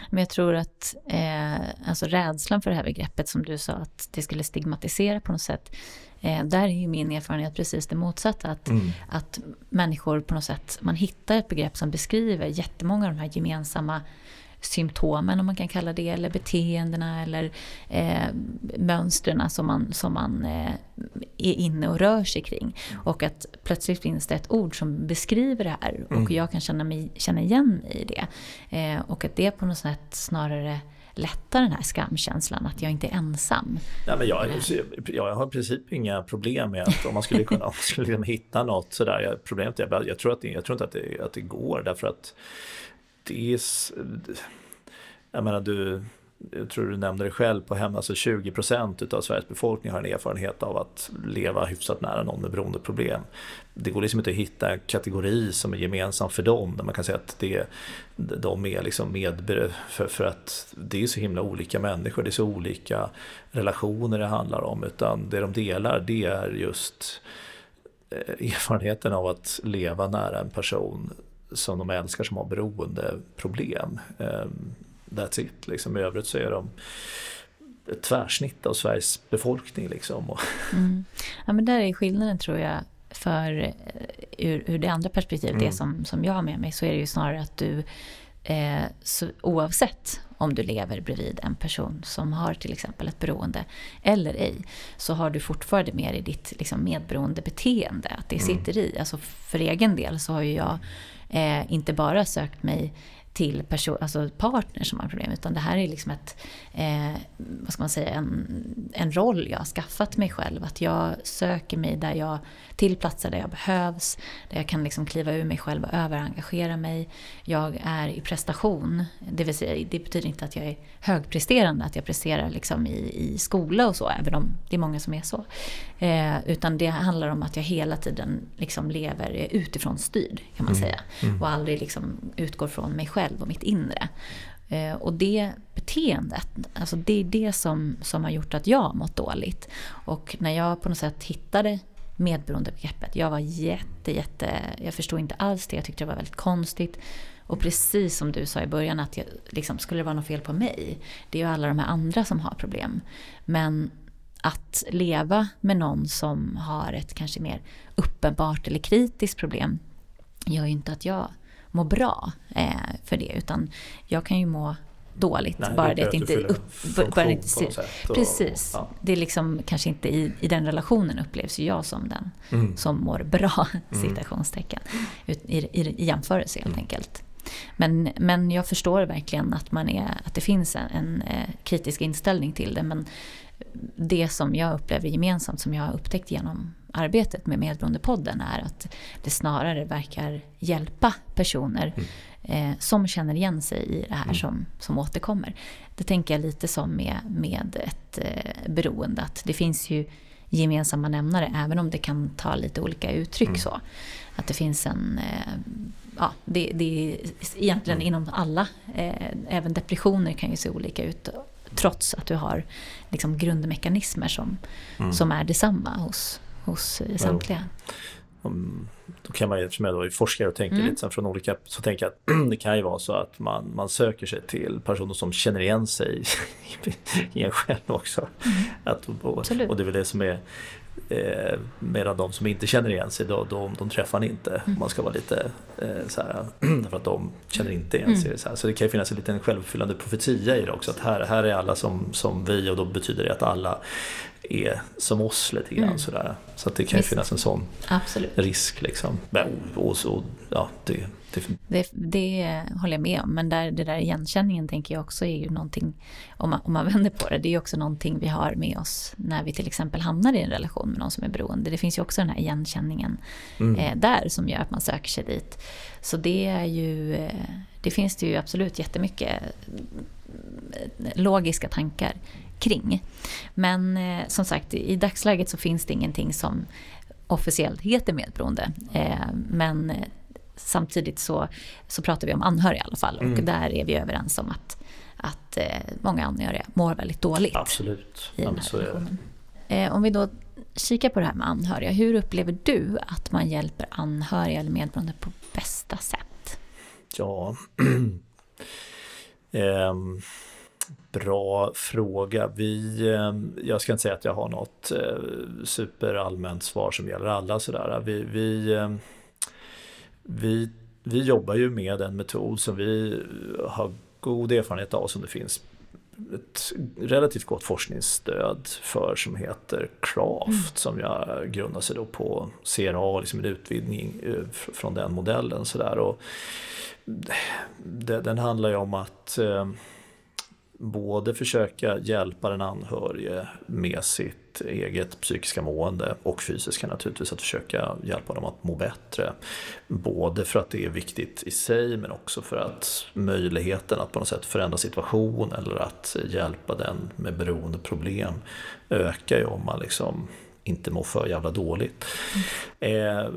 Men jag tror att eh, alltså rädslan för det här begreppet som du sa att det skulle stigmatisera på något sätt. Eh, där är ju min erfarenhet precis det motsatta. Att, mm. att människor på något sätt, man hittar ett begrepp som beskriver jättemånga av de här gemensamma symptomen om man kan kalla det, eller beteendena eller eh, mönstren som man, som man eh, är inne och rör sig kring. Och att plötsligt finns det ett ord som beskriver det här och mm. jag kan känna, mig, känna igen mig i det. Eh, och att det på något sätt snarare lättar den här skamkänslan, att jag inte är ensam. Ja, men jag, jag har i princip inga problem med att om man skulle kunna om man skulle hitta något sådär. Problemet är jag, jag tror, att det, jag tror inte att det, att det går därför att det är... Jag menar du, jag tror du nämnde det själv på hemma, alltså 20 procent av Sveriges befolkning har en erfarenhet av att leva hyfsat nära någon med beroendeproblem. Det går liksom inte att hitta en kategori som är gemensam för dem, där man kan säga att det, de är liksom med, för, för att det är så himla olika människor, det är så olika relationer det handlar om, utan det de delar det är just eh, erfarenheten av att leva nära en person som de älskar som har beroendeproblem. Um, that's it, liksom. i övrigt så är de ett tvärsnitt av Sveriges befolkning. Liksom. Mm. Ja, men där är skillnaden tror jag för eh, ur, ur det andra perspektivet, mm. det som, som jag har med mig, så är det ju snarare att du eh, så, oavsett om du lever bredvid en person som har till exempel ett beroende eller ej, så har du fortfarande med dig ditt liksom, medberoende beteende, att det mm. sitter i. Alltså för egen del så har ju jag eh, inte bara sökt mig till person, alltså partner som har problem. Utan det här är liksom ett, eh, vad ska man säga, en, en roll jag har skaffat mig själv. Att jag söker mig där jag, till platser där jag behövs. Där jag kan liksom kliva ur mig själv och överengagera mig. Jag är i prestation. Det vill säga, det betyder inte att jag är högpresterande, att jag presterar liksom i, i skola och så. Även om det är många som är så. Eh, utan det handlar om att jag hela tiden liksom lever utifrån styrd, kan man mm. säga. Mm. Och aldrig liksom utgår från mig själv och mitt inre. Eh, och det beteendet, alltså det är det som, som har gjort att jag har mått dåligt. Och när jag på något sätt hittade medberoendebegreppet, jag var jätte, jätte, jag förstod inte alls det, jag tyckte det var väldigt konstigt. Och precis som du sa i början, att jag, liksom, skulle det vara något fel på mig? Det är ju alla de här andra som har problem. Men att leva med någon som har ett kanske mer uppenbart eller kritiskt problem gör ju inte att jag mår bra eh, för det. Utan jag kan ju må dåligt. Nej, bara det att inte upp, bara inte se, och, Precis. Ja. Det är liksom kanske inte i, i den relationen upplevs jag som den mm. som mår bra, [LAUGHS] mm. citationstecken. I, i, i jämförelse helt mm. enkelt. Men, men jag förstår verkligen att, man är, att det finns en, en eh, kritisk inställning till det. Men det som jag upplever gemensamt, som jag har upptäckt genom arbetet med Medberoendepodden, är att det snarare verkar hjälpa personer mm. eh, som känner igen sig i det här mm. som, som återkommer. Det tänker jag lite som med, med ett eh, beroende, att det finns ju gemensamma nämnare, även om det kan ta lite olika uttryck. Mm. så. Att det finns en... Eh, ja, det, det är egentligen mm. inom alla, eh, även depressioner kan ju se olika ut trots att du har liksom grundmekanismer som, mm. som är detsamma hos, hos samtliga. Um, då kan man ju, eftersom jag då är forskare och tänker mm. lite från olika, så tänker jag att [CLEARS THROAT] det kan ju vara så att man, man söker sig till personer som känner igen sig [LAUGHS] i en själv också. Mm. Att, och, och, det är väl det som är Eh, medan de som inte känner igen sig, då, de, de träffar man inte. Mm. Man ska vara lite eh, så här, [CLEARS THROAT] för att de känner inte igen sig. Mm. Så, så det kan ju finnas en liten självuppfyllande profetia i det också. Att här, här är alla som, som vi och då betyder det att alla är som oss lite grann. Mm. Sådär. Så att det kan ju finnas en sån Absolut. risk. Liksom. Och, och, och, ja, det, det... Det, håller jag med om. Men där, det där igenkänningen tänker jag också är ju någonting, om man, om man [LAUGHS] vänder på det, det är ju också någonting vi har med oss när vi till exempel hamnar i en relation med någon som är beroende. Det finns ju också den här igenkänningen mm. eh, där som gör att man söker sig dit. Så det är ju, eh, det finns det ju absolut jättemycket eh, logiska tankar kring. Men eh, som sagt, i dagsläget så finns det ingenting som officiellt heter medberoende. Eh, men samtidigt så, så pratar vi om anhöriga i alla fall. Och mm. där är vi överens om att, att eh, många anhöriga mår väldigt dåligt. Absolut. I den här relationen. Eh, om vi då kikar på det här med anhöriga. Hur upplever du att man hjälper anhöriga eller medberoende på bästa sätt? Ja, [CLEARS THROAT] eh, bra fråga. Vi, eh, jag ska inte säga att jag har något eh, superallmänt svar som gäller alla. Sådär. Vi, vi ehm, vi, vi jobbar ju med en metod som vi har god erfarenhet av som det finns ett relativt gott forskningsstöd för som heter CRAFT mm. som jag grundar sig då på CRA, liksom en utvidgning eh, från den modellen. Så där. Och den handlar ju om att eh, både försöka hjälpa den anhörige med sitt eget psykiska mående och fysiska naturligtvis, att försöka hjälpa dem att må bättre. Både för att det är viktigt i sig men också för att möjligheten att på något sätt förändra situation eller att hjälpa den med beroendeproblem ökar ju om man liksom inte mår för jävla dåligt. Mm. Eh,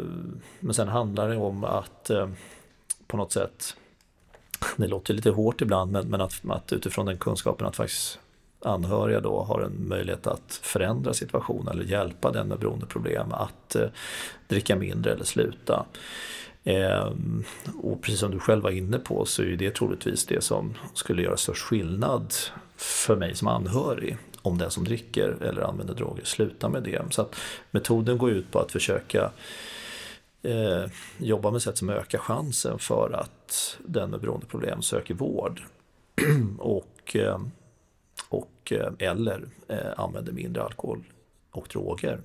men sen handlar det om att eh, på något sätt det låter lite hårt ibland men, men att, att utifrån den kunskapen att faktiskt anhöriga då har en möjlighet att förändra situationen eller hjälpa den med beroendeproblem att eh, dricka mindre eller sluta. Eh, och precis som du själv var inne på så är det troligtvis det som skulle göra störst skillnad för mig som anhörig om den som dricker eller använder droger slutar med det. Så att metoden går ut på att försöka eh, jobba med sätt som ökar chansen för att den med beroendeproblem söker vård. [CLEARS THROAT] och, eh, och, eh, eller eh, använder mindre alkohol och droger.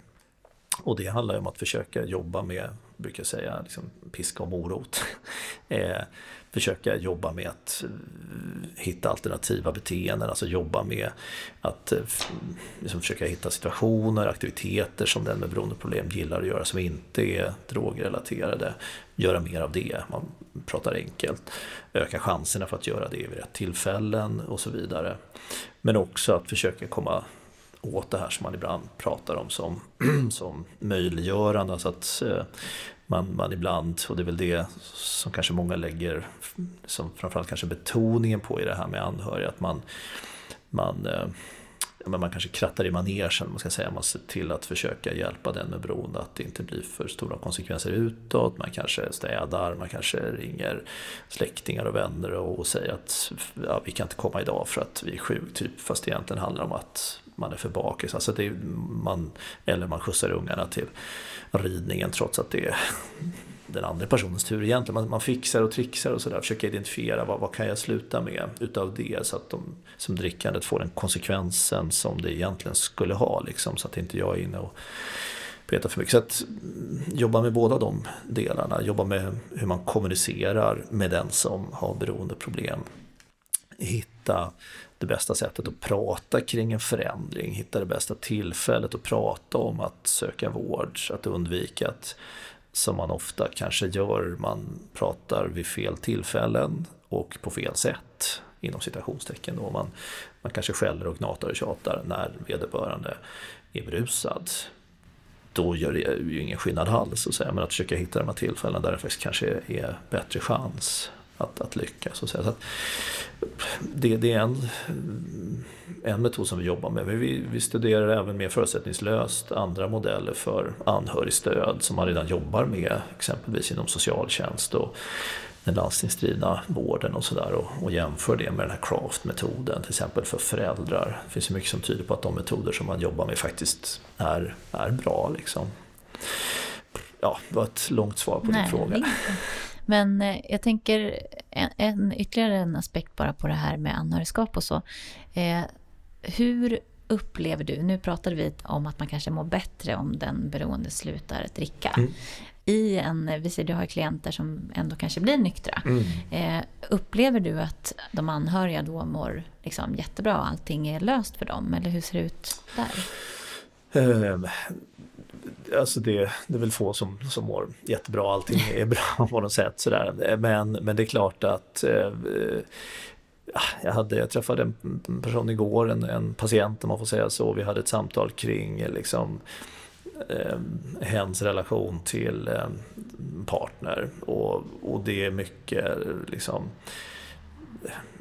Och det handlar om att försöka jobba med, brukar jag säga, liksom piska och morot. [LAUGHS] eh, försöka jobba med att eh, hitta alternativa beteenden, alltså jobba med att eh, liksom försöka hitta situationer, aktiviteter som den med beroendeproblem gillar att göra som inte är drogrelaterade. Göra mer av det, man pratar enkelt. Öka chanserna för att göra det vid rätt tillfällen och så vidare. Men också att försöka komma åt det här som man ibland pratar om som, [CLEARS THROAT] som möjliggörande. Alltså att eh, man, man ibland, och det är väl det som kanske många lägger som framförallt kanske betoningen på i det här med anhöriga, att man, man eh, men man kanske krattar i manegen, man ska säga, man ser till att försöka hjälpa den med bron att det inte blir för stora konsekvenser utåt. Man kanske städar, man kanske ringer släktingar och vänner och säger att ja, vi kan inte komma idag för att vi är sjuka, typ, fast det egentligen handlar om att man är för bakis. Alltså det är, man, eller man skjutsar ungarna till ridningen trots att det är [LAUGHS] den andra personens tur egentligen. Man, man fixar och trixar och sådär, försöker identifiera vad, vad kan jag sluta med utav det så att de som drickandet får den konsekvensen som det egentligen skulle ha liksom, så att inte jag är inne och petar för mycket. Så att mm, jobba med båda de delarna, jobba med hur man kommunicerar med den som har beroendeproblem. Hitta det bästa sättet att prata kring en förändring, hitta det bästa tillfället att prata om att söka vård, att undvika att, som man ofta kanske gör, man pratar vid fel tillfällen och på fel sätt inom citationstecken. Då. Man, man kanske skäller och gnatar och tjatar när vederbörande är berusad. Då gör det ju ingen skillnad alls, så säga. men att försöka hitta de här tillfällen där det faktiskt kanske är bättre chans att, att lyckas. Så att, det, det, är en, en metod som vi jobbar med. Men vi, vi studerar även mer förutsättningslöst andra modeller för anhörigstöd som man redan jobbar med, exempelvis inom socialtjänst och den landstingsdrivna vården och sådär och, och jämför det med den här craft-metoden till exempel för föräldrar. Det finns mycket som tyder på att de metoder som man jobbar med faktiskt är, är bra. Liksom. Ja, det var ett långt svar på Nej, din fråga. Men eh, jag tänker en, en, ytterligare en aspekt bara på det här med anhörigskap och så. Eh, hur upplever du, nu pratade vi om att man kanske mår bättre om den beroende slutar dricka. Mm. I en, vi ser du har klienter som ändå kanske blir nyktra. Mm. Eh, upplever du att de anhöriga då mår liksom jättebra och allting är löst för dem? Eller hur ser det ut där? Um, alltså det, det är väl få som, som mår jättebra, allting är [LAUGHS] bra på något sätt. Sådär. Men, men det är klart att eh, ah, jag, hade, jag träffade en person igår, en, en patient om man får säga så. Vi hade ett samtal kring liksom, eh, hens relation till eh, partner. Och, och det är mycket liksom,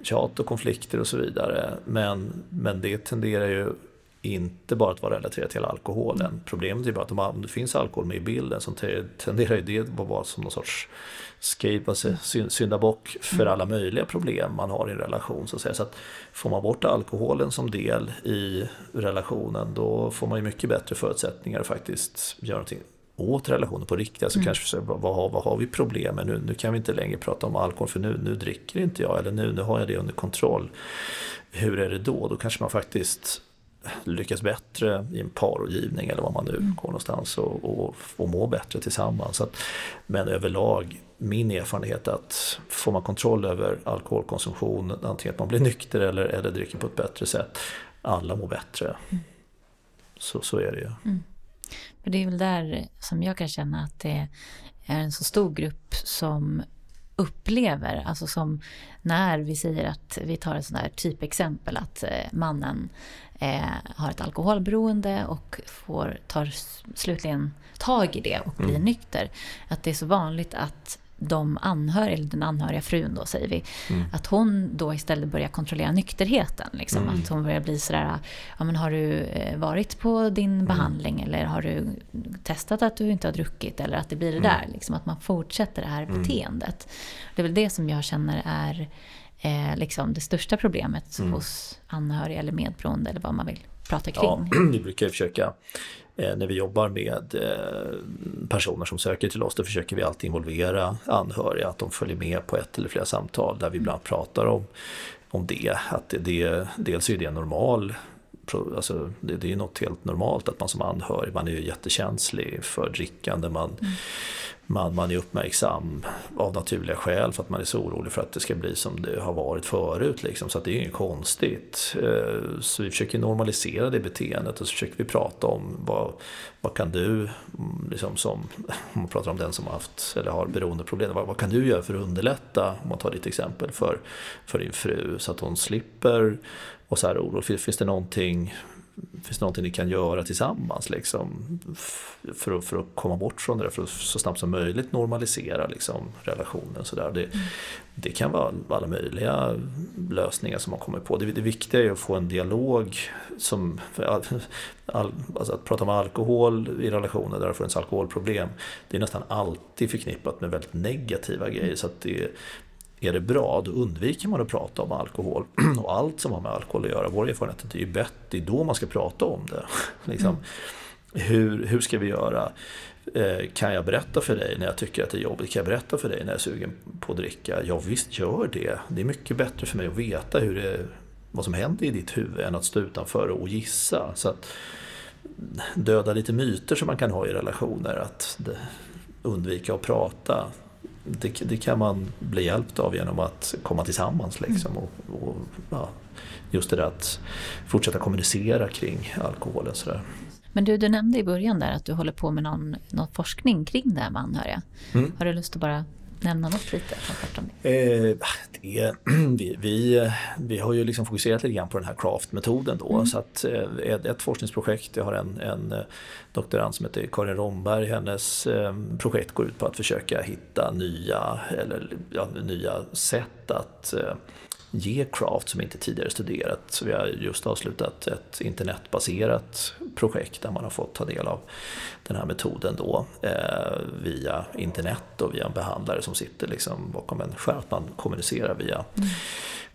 tjat och konflikter och så vidare. Men, men det tenderar ju inte bara att vara relaterat till alkoholen. Mm. Problemet är bara att om det finns alkohol med i bilden så tenderar det att vara som någon sorts scape, alltså syndabock för mm. alla möjliga problem man har i en relation. Så att, säga. så att får man bort alkoholen som del i relationen då får man ju mycket bättre förutsättningar att faktiskt göra någonting åt relationen på riktigt. Alltså mm. kanske vad har, vad har vi problem med nu? Nu kan vi inte längre prata om alkohol för nu, nu dricker inte jag eller nu, nu har jag det under kontroll. Hur är det då? Då kanske man faktiskt lyckas bättre i en parrådgivning eller var man nu mm. går någonstans och, och, och mår bättre tillsammans. Att, men överlag, min erfarenhet är att får man kontroll över alkoholkonsumtion, antingen att man blir nykter eller, eller dricker på ett bättre sätt, alla mår bättre. Mm. Så, så är det ju. Mm. För det är väl där som jag kan känna att det är en så stor grupp som upplever, alltså som när vi säger att vi tar ett sånt där typexempel att eh, mannen har ett alkoholberoende och får, tar slutligen tag i det och blir mm. nykter. Att det är så vanligt att de anhöriga, eller den anhöriga frun då säger vi, mm. att hon då istället börjar kontrollera nykterheten. Liksom. Mm. Att hon börjar bli sådär, ja men har du eh, varit på din mm. behandling eller har du testat att du inte har druckit eller att det blir det mm. där. Liksom, att man fortsätter det här mm. beteendet. Det är väl det som jag känner är eh, liksom det största problemet mm. hos anhöriga eller medberoende eller vad man vill pratar kring? Ja, [CLEARS THROAT] vi brukar försöka eh, när vi jobbar med eh, personer som söker till oss, då försöker vi alltid involvera anhöriga, att de följer med på ett eller flera samtal där vi ibland pratar om, om det. Att det, det, dels är det normal Alltså, det, det är något helt normalt att man som anhörig, man är ju jättekänslig för drickande. Man, mm man, man är uppmärksam av naturliga skäl för att man är så orolig för att det ska bli som det har varit förut. Liksom. Så det är ju inget konstigt. Eh, så vi försöker normalisera det beteendet och så försöker vi prata om vad, vad kan du, mm, liksom som, [LAUGHS] om man pratar om den som har haft eller har beroendeproblem, vad, vad kan du göra för att underlätta, om man tar ditt exempel, för, för din fru så att hon slipper och så här oro. Finns det någonting finns någonting ni kan göra tillsammans liksom, för, att, för att komma bort från det där, för att så snabbt som möjligt normalisera liksom, relationen. Så där. Det, mm. det kan vara alla möjliga lösningar som man kommer på. Det, det viktiga är att få en dialog. Som, all, all, alltså att prata om alkohol i relationer där det funnits alkoholproblem, det är nästan alltid förknippat med väldigt negativa grejer. Så att det, är det bra, då undviker man att prata om alkohol [CLEARS THROAT] och allt som har med alkohol att göra. Vår erfarenhet är att det är bättre, det är då man ska prata om det. [LAUGHS] liksom. mm. hur, hur ska vi göra? Eh, kan jag berätta för dig när jag tycker att det är jobbigt? Kan jag berätta för dig när jag är sugen på att dricka? Ja visst, gör det. Det är mycket bättre för mig att veta hur det, vad som händer i ditt huvud än att stå utanför och gissa. Så att döda lite myter som man kan ha i relationer. Att undvika att prata det, det, kan man bli hjälpt av genom att komma tillsammans. Liksom, och, och ja, just det där att fortsätta kommunicera kring alkoholen. Så där. Men du, du nämnde i början där att du håller på med någon, någon forskning kring det här med anhöriga. Mm. Har du lust att bara nämna något lite? Eh, det, [CLEARS THROAT] vi, vi, vi har ju liksom fokuserat lite grann på den här craft-metoden då. Mm. Så att, eh, ett, ett forskningsprojekt, jag har en, en eh, doktorand som heter Karin Romberg. Hennes eh, projekt går ut på att försöka hitta nya, eller, ja, nya sätt att eh, ge craft som inte tidigare studerat. Så vi har just avslutat ett internetbaserat projekt där man har fått ta del av den här metoden då eh, via internet och via en behandlare som sitter liksom bakom en skärm. Att Man kommunicerar via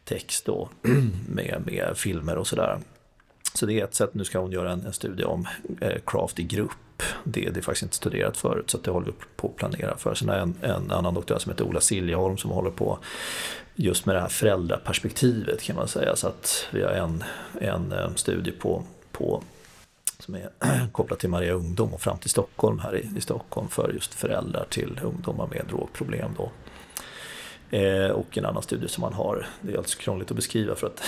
text då [CLEARS THROAT] med, med filmer och sådär. Så det är ett sätt, nu ska hon göra en, en studie om eh, craft i grupp. Det, det är faktiskt inte studerat förut så det håller vi på att planera för. Sen är en, en annan doktor som heter Ola Siljeholm som håller på just med det här föräldraperspektivet kan man säga. Så att vi har en, en eh, studie på, på som är [CLEARS THROAT] kopplad till Maria Ungdom och fram till Stockholm här i, i Stockholm för just föräldrar till ungdomar med drogproblem. Då. Eh, och en annan studie som man har, det är alldeles krångligt att beskriva för att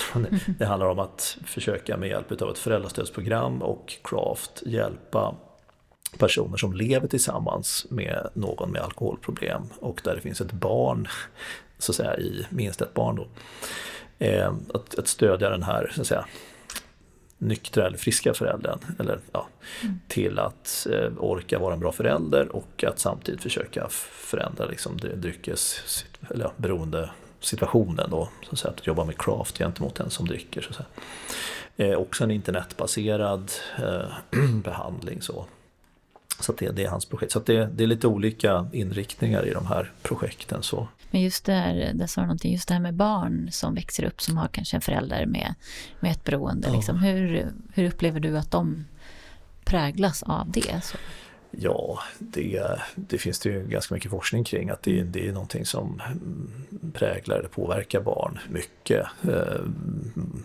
[LAUGHS] det handlar om att försöka med hjälp av ett föräldrastödsprogram och Craft hjälpa personer som lever tillsammans med någon med alkoholproblem och där det finns ett barn, så att säga, i minst ett barn då. Eh, att, att stödja den här, så att säga, nyktra eller friska föräldern eller, ja, mm. till att eh, orka vara en bra förälder och att samtidigt försöka förändra liksom, dryckes, eller, ja, beroende situationen då, så att, säga, att jobba med craft gentemot den som dricker. Så att säga. Eh, också en internetbaserad eh, [CLEARS THROAT] behandling. Så, så det, det, är hans projekt. Så det, det, är lite olika inriktningar i de här projekten. Så. Men just där, där sa du någonting, just det här med barn som växer upp som har kanske en förälder med, med ett beroende. Ja. Liksom, hur, hur upplever du att de präglas av det? Så? Ja, det, det, finns det ju ganska mycket forskning kring att det, det är någonting som präglar eller påverkar barn mycket. Eh,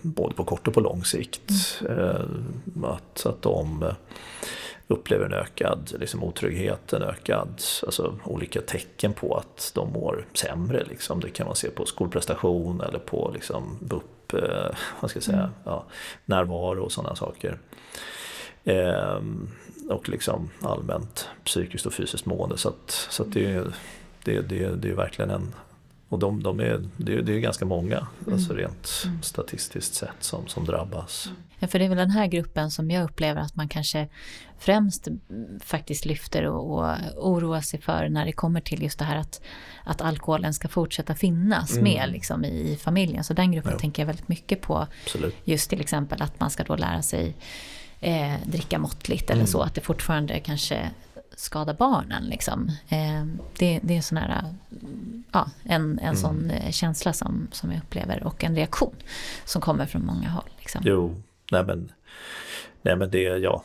både på kort och på lång sikt. Mm. Eh, att, att de upplever en ökad liksom, otrygghet, en ökad, alltså olika tecken på att de mår sämre. Liksom. Det kan man se på skolprestation eller på liksom, BUP, eh, vad ska jag säga, mm. ja, närvaro och sådana saker. Eh, och liksom allmänt psykiskt och fysiskt mående. Så, att, så att det, det, det, det är verkligen en och de, de är, det, är, det är ganska många, mm. alltså rent mm. statistiskt sett, som, som drabbas. Ja, för det är väl den här gruppen som jag upplever att man kanske främst faktiskt lyfter och, och oroar sig för när det kommer till just det här att, att alkoholen ska fortsätta finnas mm. med liksom, i, i familjen. Så den gruppen ja. tänker jag väldigt mycket på. Absolut. Just till exempel att man ska då lära sig eh, dricka måttligt eller mm. så. Att det fortfarande kanske skada barnen. Liksom. Eh, det, det är sån här, ja, en, en mm. sån eh, känsla som, som jag upplever och en reaktion som kommer från många håll. Liksom. Jo, nej men Nej men det, ja,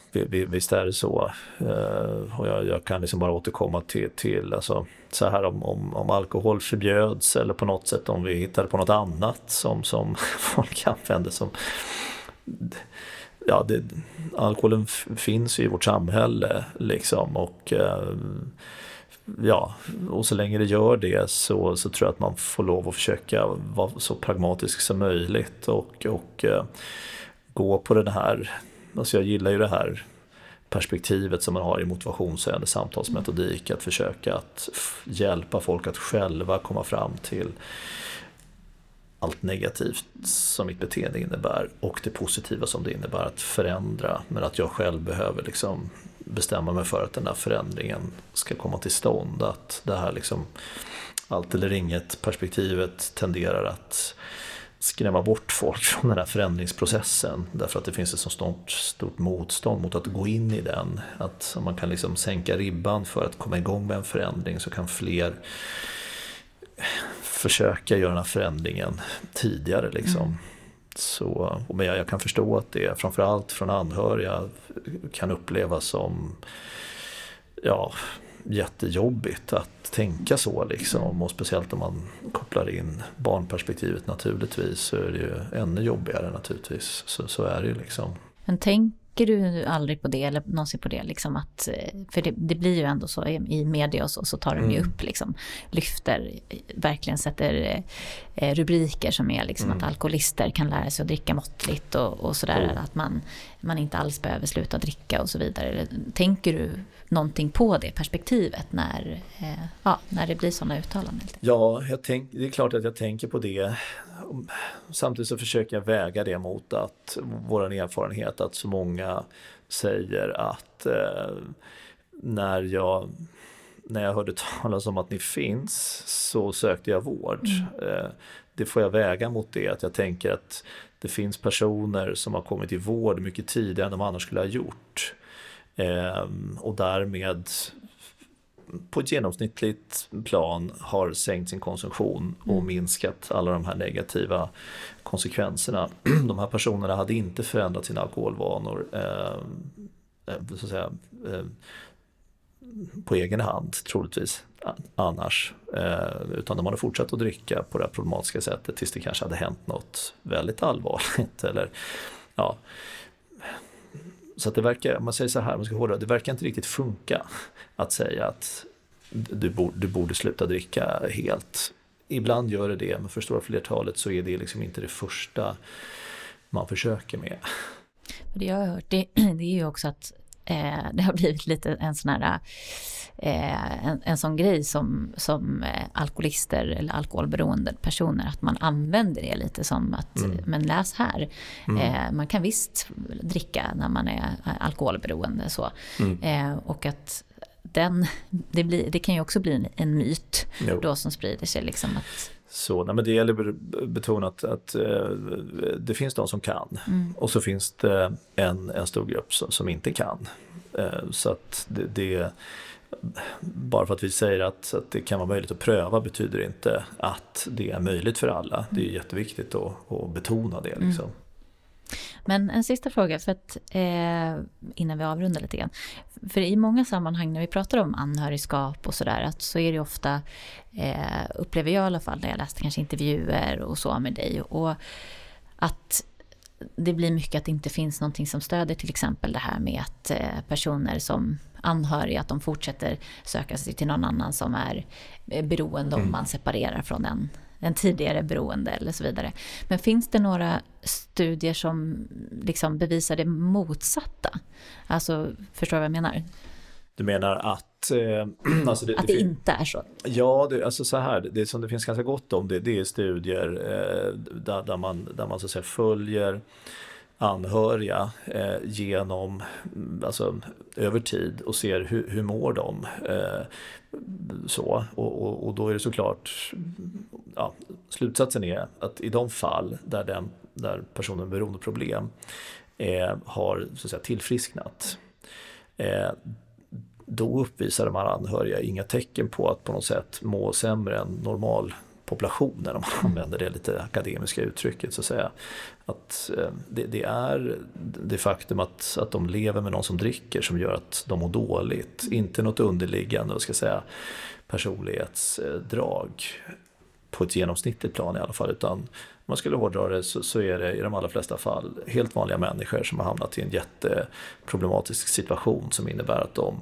visst är det så. Uh, och jag, jag, kan liksom bara återkomma till, till alltså, så här om, om, om, alkohol förbjöds eller på något sätt om vi hittade på något annat som, som [LAUGHS] folk använder som ja, det, alkoholen finns ju i vårt samhälle liksom och uh, ja, och så länge det gör det så, så tror jag att man får lov att försöka vara så pragmatisk som möjligt och, och eh, gå på den här Alltså jag gillar ju det här perspektivet som man har i motivationshöjande samtalsmetodik. Att försöka att hjälpa folk att själva komma fram till allt negativt som mitt beteende innebär och det positiva som det innebär att förändra. Men att jag själv behöver liksom bestämma mig för att den här förändringen ska komma till stånd. Att det här liksom allt eller inget perspektivet tenderar att skrämma bort folk från den här förändringsprocessen. Därför att det finns ett så stort, stort motstånd mot att gå in i den. Att om man kan liksom sänka ribban för att komma igång med en förändring så kan fler försöka göra den här förändringen tidigare. Liksom. Mm. Så, men jag, jag, kan förstå att det framförallt från anhöriga kan upplevas som ja, jättejobbigt att tänka så liksom. Och speciellt om man kopplar in barnperspektivet naturligtvis så är det ju ännu jobbigare naturligtvis. Så, så är det ju liksom. Men tänker du aldrig på det eller någonsin på det liksom att, eh, för det, det blir ju ändå så i media och så, så tar de ju mm. upp liksom, lyfter, verkligen sätter eh, rubriker som är liksom mm. att alkoholister kan lära sig att dricka måttligt och, och sådär, mm. att man, man inte alls behöver sluta dricka och så vidare. Tänker du någonting på det perspektivet när, eh, ja, när det blir sådana uttalanden? Ja, jag tänk, det är klart att jag tänker på det. Samtidigt så försöker jag väga det mot att vår erfarenhet att så många säger att eh, när jag när jag hörde [LAUGHS] talas om att ni finns så sökte jag vård. Mm. Eh, det får jag väga mot det att jag tänker att det finns personer som har kommit i vård mycket tidigare än de annars skulle ha gjort. Ehm, och därmed på ett genomsnittligt plan har sänkt sin konsumtion och mm. minskat alla de här negativa konsekvenserna. [CLEARS THROAT] De här personerna hade inte förändrat sina alkoholvanor eh, så säga, eh, på egen hand troligtvis annars. Eh, utan de hade fortsatt att dricka på det här problematiska sättet tills det kanske hade hänt något väldigt allvarligt. [LAUGHS] Eller, ja, så att det verkar, om man säger så här, man ska hårdra, det verkar inte riktigt funka att säga att du, borde, du borde sluta dricka helt. Ibland gör det det, men för stora flertalet så är det liksom inte det första man försöker med. Det jag har hört, det, [CLEARS THROAT] det är ju också att eh, det har blivit lite en sån här eh, en, en sån grej som, som eh, alkoholister eller alkoholberoende personer, att man använder det lite som att, mm. men läs här, mm. eh, man kan visst dricka när man är alkoholberoende så. Mm. Eh, och att den, det, blir, det kan ju också bli en, en myt jo. då som sprider sig. Liksom att, så nej, men det gäller att betona att, att uh, det finns de som kan mm. och så finns det en, en stor grupp som, som inte kan. Uh, så att det, det, bara för att vi säger att, att det kan vara möjligt att pröva betyder inte att det är möjligt för alla. Det är jätteviktigt att, att betona det. Liksom. Mm. Men en sista fråga, för att, eh, innan vi avrundar lite grann. För i många sammanhang när vi pratar om anhörigskap och sådär, så är det ofta, eh, upplever jag i alla fall, när jag läste kanske intervjuer och så med dig, och att det blir mycket att det inte finns någonting som stöder till exempel det här med att eh, personer som anhöriga, att de fortsätter söka sig till någon annan som är eh, beroende om mm. man separerar från en, en tidigare beroende eller så vidare. Men finns det några studier som liksom bevisar det motsatta? Alltså, förstår du vad jag menar? Du menar att... Eh, [CLEARS THROAT] alltså det, att det, det inte är så? Ja, det, alltså så här, det som det finns ganska gott om det, det är studier eh, där, där, man, där man så att säga följer anhöriga eh, genom, alltså över tid och ser hur, hur mår de. Eh, så, och, och, och, då är det såklart, ja, slutsatsen är att i de fall där, den, där personen med beroendeproblem eh, har så att säga, tillfrisknat eh, då uppvisar de här anhöriga inga tecken på att på något sätt må sämre än normal populationen, om man mm. använder det lite akademiska uttrycket. så att säga. Att eh, det, det, är det faktum att, att de lever med någon som dricker som gör att de mår dåligt. Inte något underliggande ska säga, personlighetsdrag på ett genomsnittligt plan i alla fall. Utan om man skulle hårdra det så, så, är det i de allra flesta fall helt vanliga människor som har hamnat i en jätteproblematisk situation som innebär att de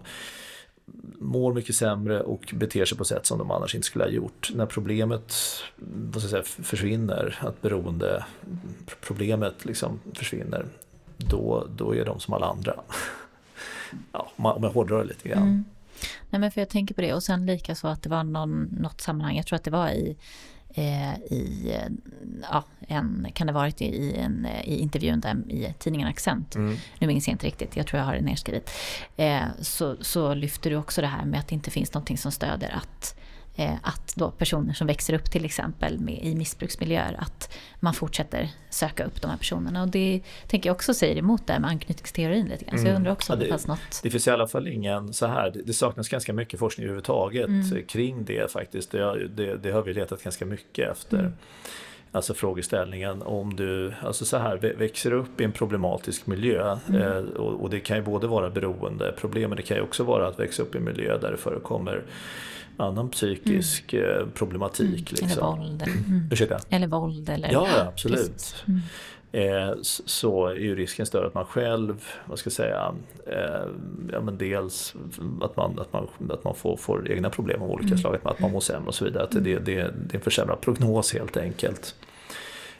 mår mycket sämre och beter sig på sätt som de annars inte skulle ha gjort. När problemet vad ska säga, försvinner, att beroende problemet liksom försvinner, då, då är de som alla andra. [LAUGHS] Ja, om jag hårdrar det lite grann. Mm. Nej men för jag tänker på det och sen lika så att det var någon, något sammanhang, jag tror att det var i i, ja, en, kan det ha varit i, en, i intervjun där i tidningen Accent. Mm. Nu minns jag inte riktigt, jag tror jag har det nedskrivet. Eh, så, så lyfter du också det här med att det inte finns någonting som stöder att Eh, att då personer som växer upp till exempel med, i missbruksmiljöer, att man fortsätter söka upp de här personerna. Och det tänker jag också säger emot det här med anknytningsteorin lite grann. Så jag mm. undrar också om ja, det, det fanns något. Det finns i alla fall ingen så här, det saknas ganska mycket forskning överhuvudtaget mm. kring det faktiskt. Det, det, det, har vi letat ganska mycket efter. Mm. Alltså frågeställningen om du, alltså så här, växer upp i en problematisk miljö mm. eh, och, och, det kan ju både vara beroendeproblem men det kan ju också vara att växa upp i en miljö där det förekommer annan psykisk mm. problematik. Mm. Liksom. Eller våld. Mm. Ursäkta? Eller våld. Eller, ja, ja absolut. Mm. Eh, så är ju risken större att man själv, vad ska jag säga, eh, ja, men dels att man, att man, att man får, får egna problem av olika mm. slag, att man mår sämre och så vidare. Att det, det, det är en försämrad prognos helt enkelt.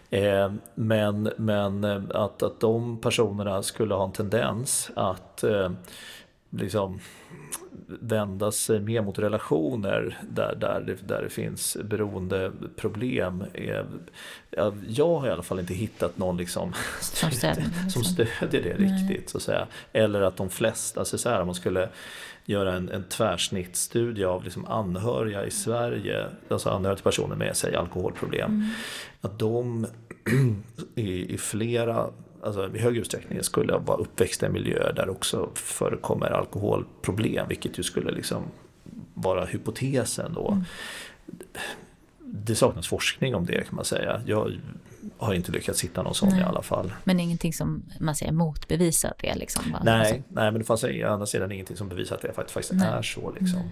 Eh, men men att, att de personerna skulle ha en tendens att liksom vända sig mer mot relationer där, där, det, där det finns beroendeproblem. Jag har i alla fall inte hittat någon liksom som, stödjer, som stödjer det Nej. riktigt. Så att säga. Eller att de flesta, alltså så här, om man skulle göra en, en tvärsnittsstudie av liksom anhöriga i Sverige, alltså anhöriga till personer med sig alkoholproblem. Mm. Att de [CLEARS THROAT] i, i flera alltså, i hög utsträckning skulle vara uppväxta i miljöer där också förekommer alkoholproblem, vilket ju skulle liksom vara hypotesen då. Mm. Det saknas forskning om det kan man säga. Jag har inte lyckats hitta någon sån nej. i alla fall. Men ingenting som man säger motbevisar det? Liksom, nej, alltså. nej, men det fanns å andra sidan ingenting som bevisar att det faktiskt nej. är så. Liksom.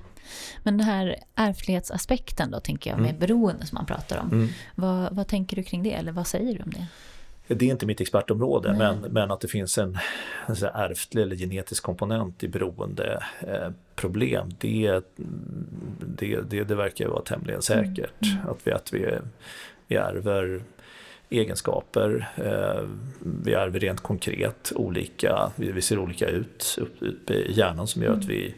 Men den här ärftlighetsaspekten då, tänker jag, med mm. beroende som man pratar om. Mm. Vad, vad tänker du kring det, eller vad säger du om det? Det är inte mitt expertområde, men, men att det finns en, en ärftlig eller genetisk komponent i beroendeproblem, eh, det, det, det, det verkar vara tämligen säkert. Mm. Att vi, att vi, vi ärver egenskaper, eh, vi ärver rent konkret olika, vi, ser olika ut upp, upp i hjärnan som gör att vi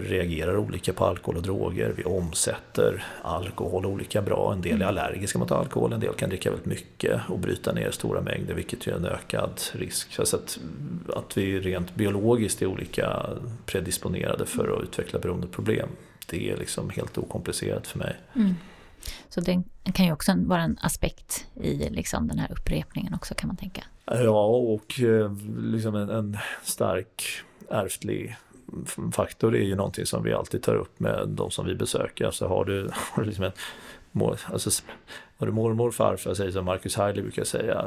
reagerar olika på alkohol och droger. Vi omsätter alkohol olika bra. En del är mm. allergiska mot alkohol, en del kan dricka väldigt mycket och bryta ner stora mängder vilket är en ökad risk. Så att, att vi rent biologiskt är olika predisponerade för att utveckla beroendeproblem. Det är liksom helt okomplicerat för mig. Mm. Så det kan ju också vara en aspekt i liksom den här upprepningen också kan man tänka. Ja, och eh, liksom en, en stark ärftlig faktor är ju någonting som vi alltid tar upp med de som vi besöker. Alltså har du, [LAUGHS] har du liksom en mor, alltså, har du mormor, farfar, säger som Marcus Hailey brukar säga.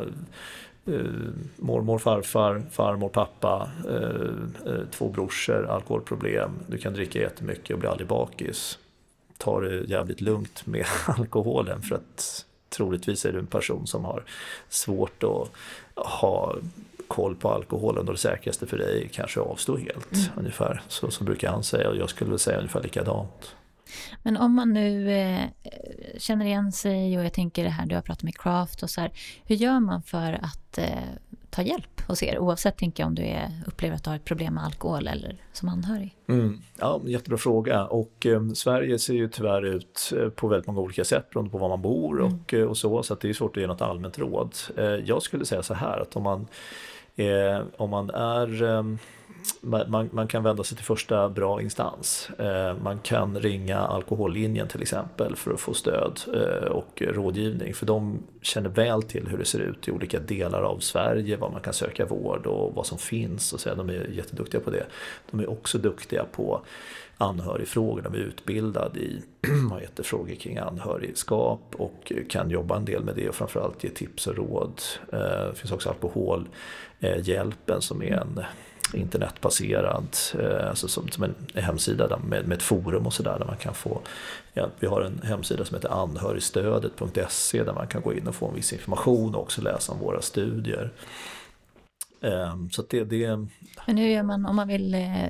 Uh, mormor, farfar, farmor, pappa, uh, uh, två brorsor, alkoholproblem. Du kan dricka jättemycket och bli aldrig bakis. Ta det jävligt lugnt med [LAUGHS] alkoholen för att troligtvis är du en person som har svårt att ha koll på alkoholen och det säkraste för dig är kanske att avstå helt. Mm. Ungefär så, så brukar han säga och jag skulle säga ungefär likadant. Men om man nu eh, känner igen sig och jag tänker det här du har pratat med Craft och så här. Hur gör man för att eh, ta hjälp hos er? Oavsett tänker jag om du är, upplever att du har ett problem med alkohol eller som anhörig. Mm, ja, jättebra fråga och eh, Sverige ser ju tyvärr ut eh, på väldigt många olika sätt beroende på var man bor mm. och, eh, och så. Så det är svårt att ge något allmänt råd. Eh, jag skulle säga så här att om man Eh, om man är eh, man, man, kan vända sig till första bra instans. Eh, man kan ringa alkohollinjen till exempel för att få stöd eh, och rådgivning. För de känner väl till hur det ser ut i olika delar av Sverige, var man kan söka vård och vad som finns. Och så, de är jätteduktiga på det. De är också duktiga på anhörigfrågor. De är utbildade i [CLEARS THROAT] har jättefrågor frågor kring anhörigskap och kan jobba en del med det och framförallt ge tips och råd. Eh, det finns också alkohol Alkoholhjälpen som är en internetbaserad, eh, alltså som, som en hemsida med, med ett forum och sådär där man kan få ja, Vi har en hemsida som heter anhörigstödet.se där man kan gå in och få en viss information och också läsa om våra studier. Ehm, så det, det... Men hur gör man om man vill eh,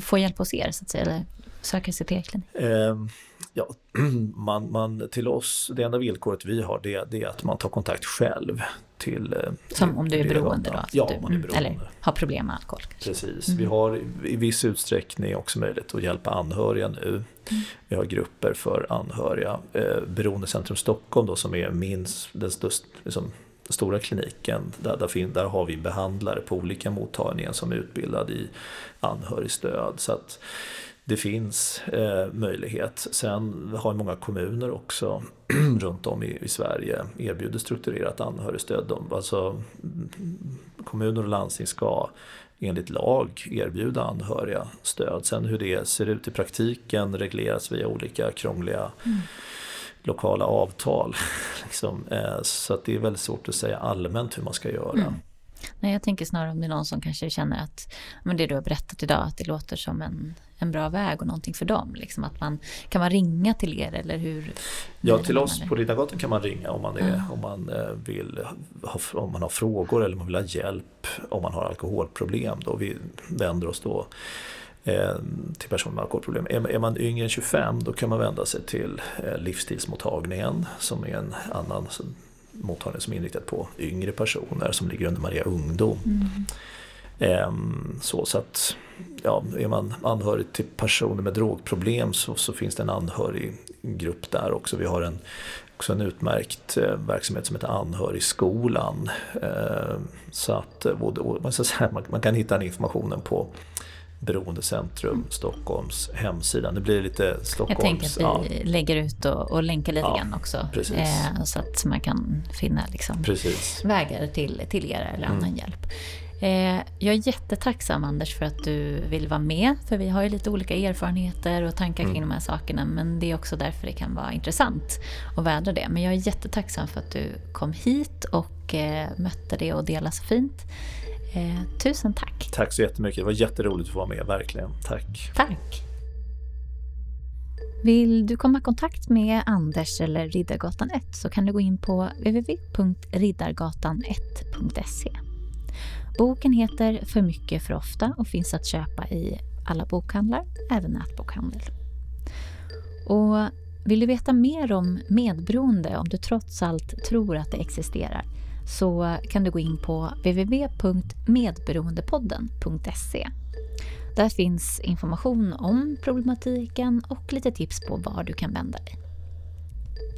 få hjälp hos er så att säga, eller söka sig till e-klinik? Ehm, ja, [CLEARS THROAT] man, man, till oss, det enda villkoret vi har det, det är att man tar kontakt själv till... Eh, Som om du är beroende då? Ja, om man är beroende. Eller har problem med alkohol. Kanske. Precis. Mm. Vi har i viss utsträckning också möjlighet att hjälpa anhöriga nu. Mm. Vi har grupper för anhöriga. Eh, Beroendecentrum Stockholm då som är minst, den största, liksom, stora kliniken, där, där, där, har vi behandlare på olika mottagningar som är utbildade i anhörigstöd. Så att det finns eh, möjlighet. Sen har många kommuner också [CLEARS THROAT] runt om i, i, Sverige erbjuder strukturerat anhörigstöd. De, alltså, kommuner och landsting ska enligt lag erbjuda anhöriga stöd. Sen hur det ser ut i praktiken regleras via olika krångliga mm. lokala avtal. [LAUGHS] liksom. eh, så det är väldigt svårt att säga allmänt hur man ska göra. Mm. Nej, jag tänker snarare om det är någon som kanske känner att men det du har berättat idag, att det låter som en, en bra väg och någonting för dem. Liksom att man, kan man ringa till er eller hur? Ja, till oss på Riddargatan kan man ringa om man, är, mm. om man eh, vill om man har frågor eller man vill ha hjälp om man har alkoholproblem. Då. Vi vänder oss då eh, till personer med alkoholproblem. Är, man yngre än 25 då kan man vända sig till eh, livsstilsmottagningen som är en annan mottagning som är inriktad på yngre personer som ligger under Maria Ungdom. Mm. Ehm, så, så att ja, är man anhörig till personer med drogproblem så, så finns det en anhöriggrupp där också. Vi har en, också en utmärkt eh, verksamhet som heter Anhörigskolan. Ehm, så att eh, man, säga, man kan hitta den informationen på Beroendecentrum Stockholms hemsida. Det blir lite Stockholms... Jag tänker att vi ja. lägger ut och, och länkar lite ja, grann också. Eh, så att man kan finna liksom vägar till, till er eller annan mm. hjälp. Eh, jag är jättetacksam Anders för att du vill vara med. För vi har ju lite olika erfarenheter och tankar kring mm. de här sakerna. Men det är också därför det kan vara intressant att vädra det. Men jag är jättetacksam för att du kom hit och eh, mötte det och delade så fint. Eh, tusen tack. Tack så jättemycket. Det var jätteroligt att få vara med, verkligen. Tack. Tack. Vill du komma i kontakt med Anders eller Riddargatan 1 så kan du gå in på www.riddargatan1.se. Boken heter För mycket för ofta och finns att köpa i alla bokhandlar, även nätbokhandel. Och vill du veta mer om medberoende om du trots allt tror att det existerar så kan du gå in på www.medberoendepodden.se. Där finns information om problematiken och lite tips på var du kan vända dig.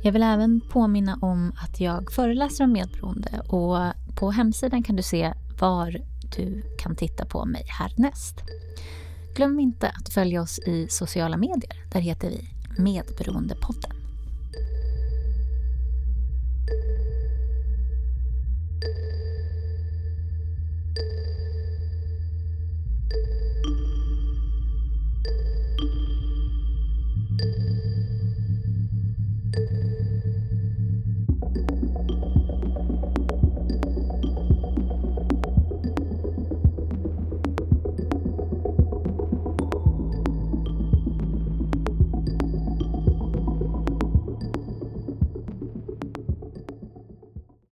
Jag vill även påminna om att jag föreläser om medberoende och på hemsidan kan du se var du kan titta på mig härnäst. Glöm inte att följa oss i sociala medier. Där heter vi Medberoendepodden.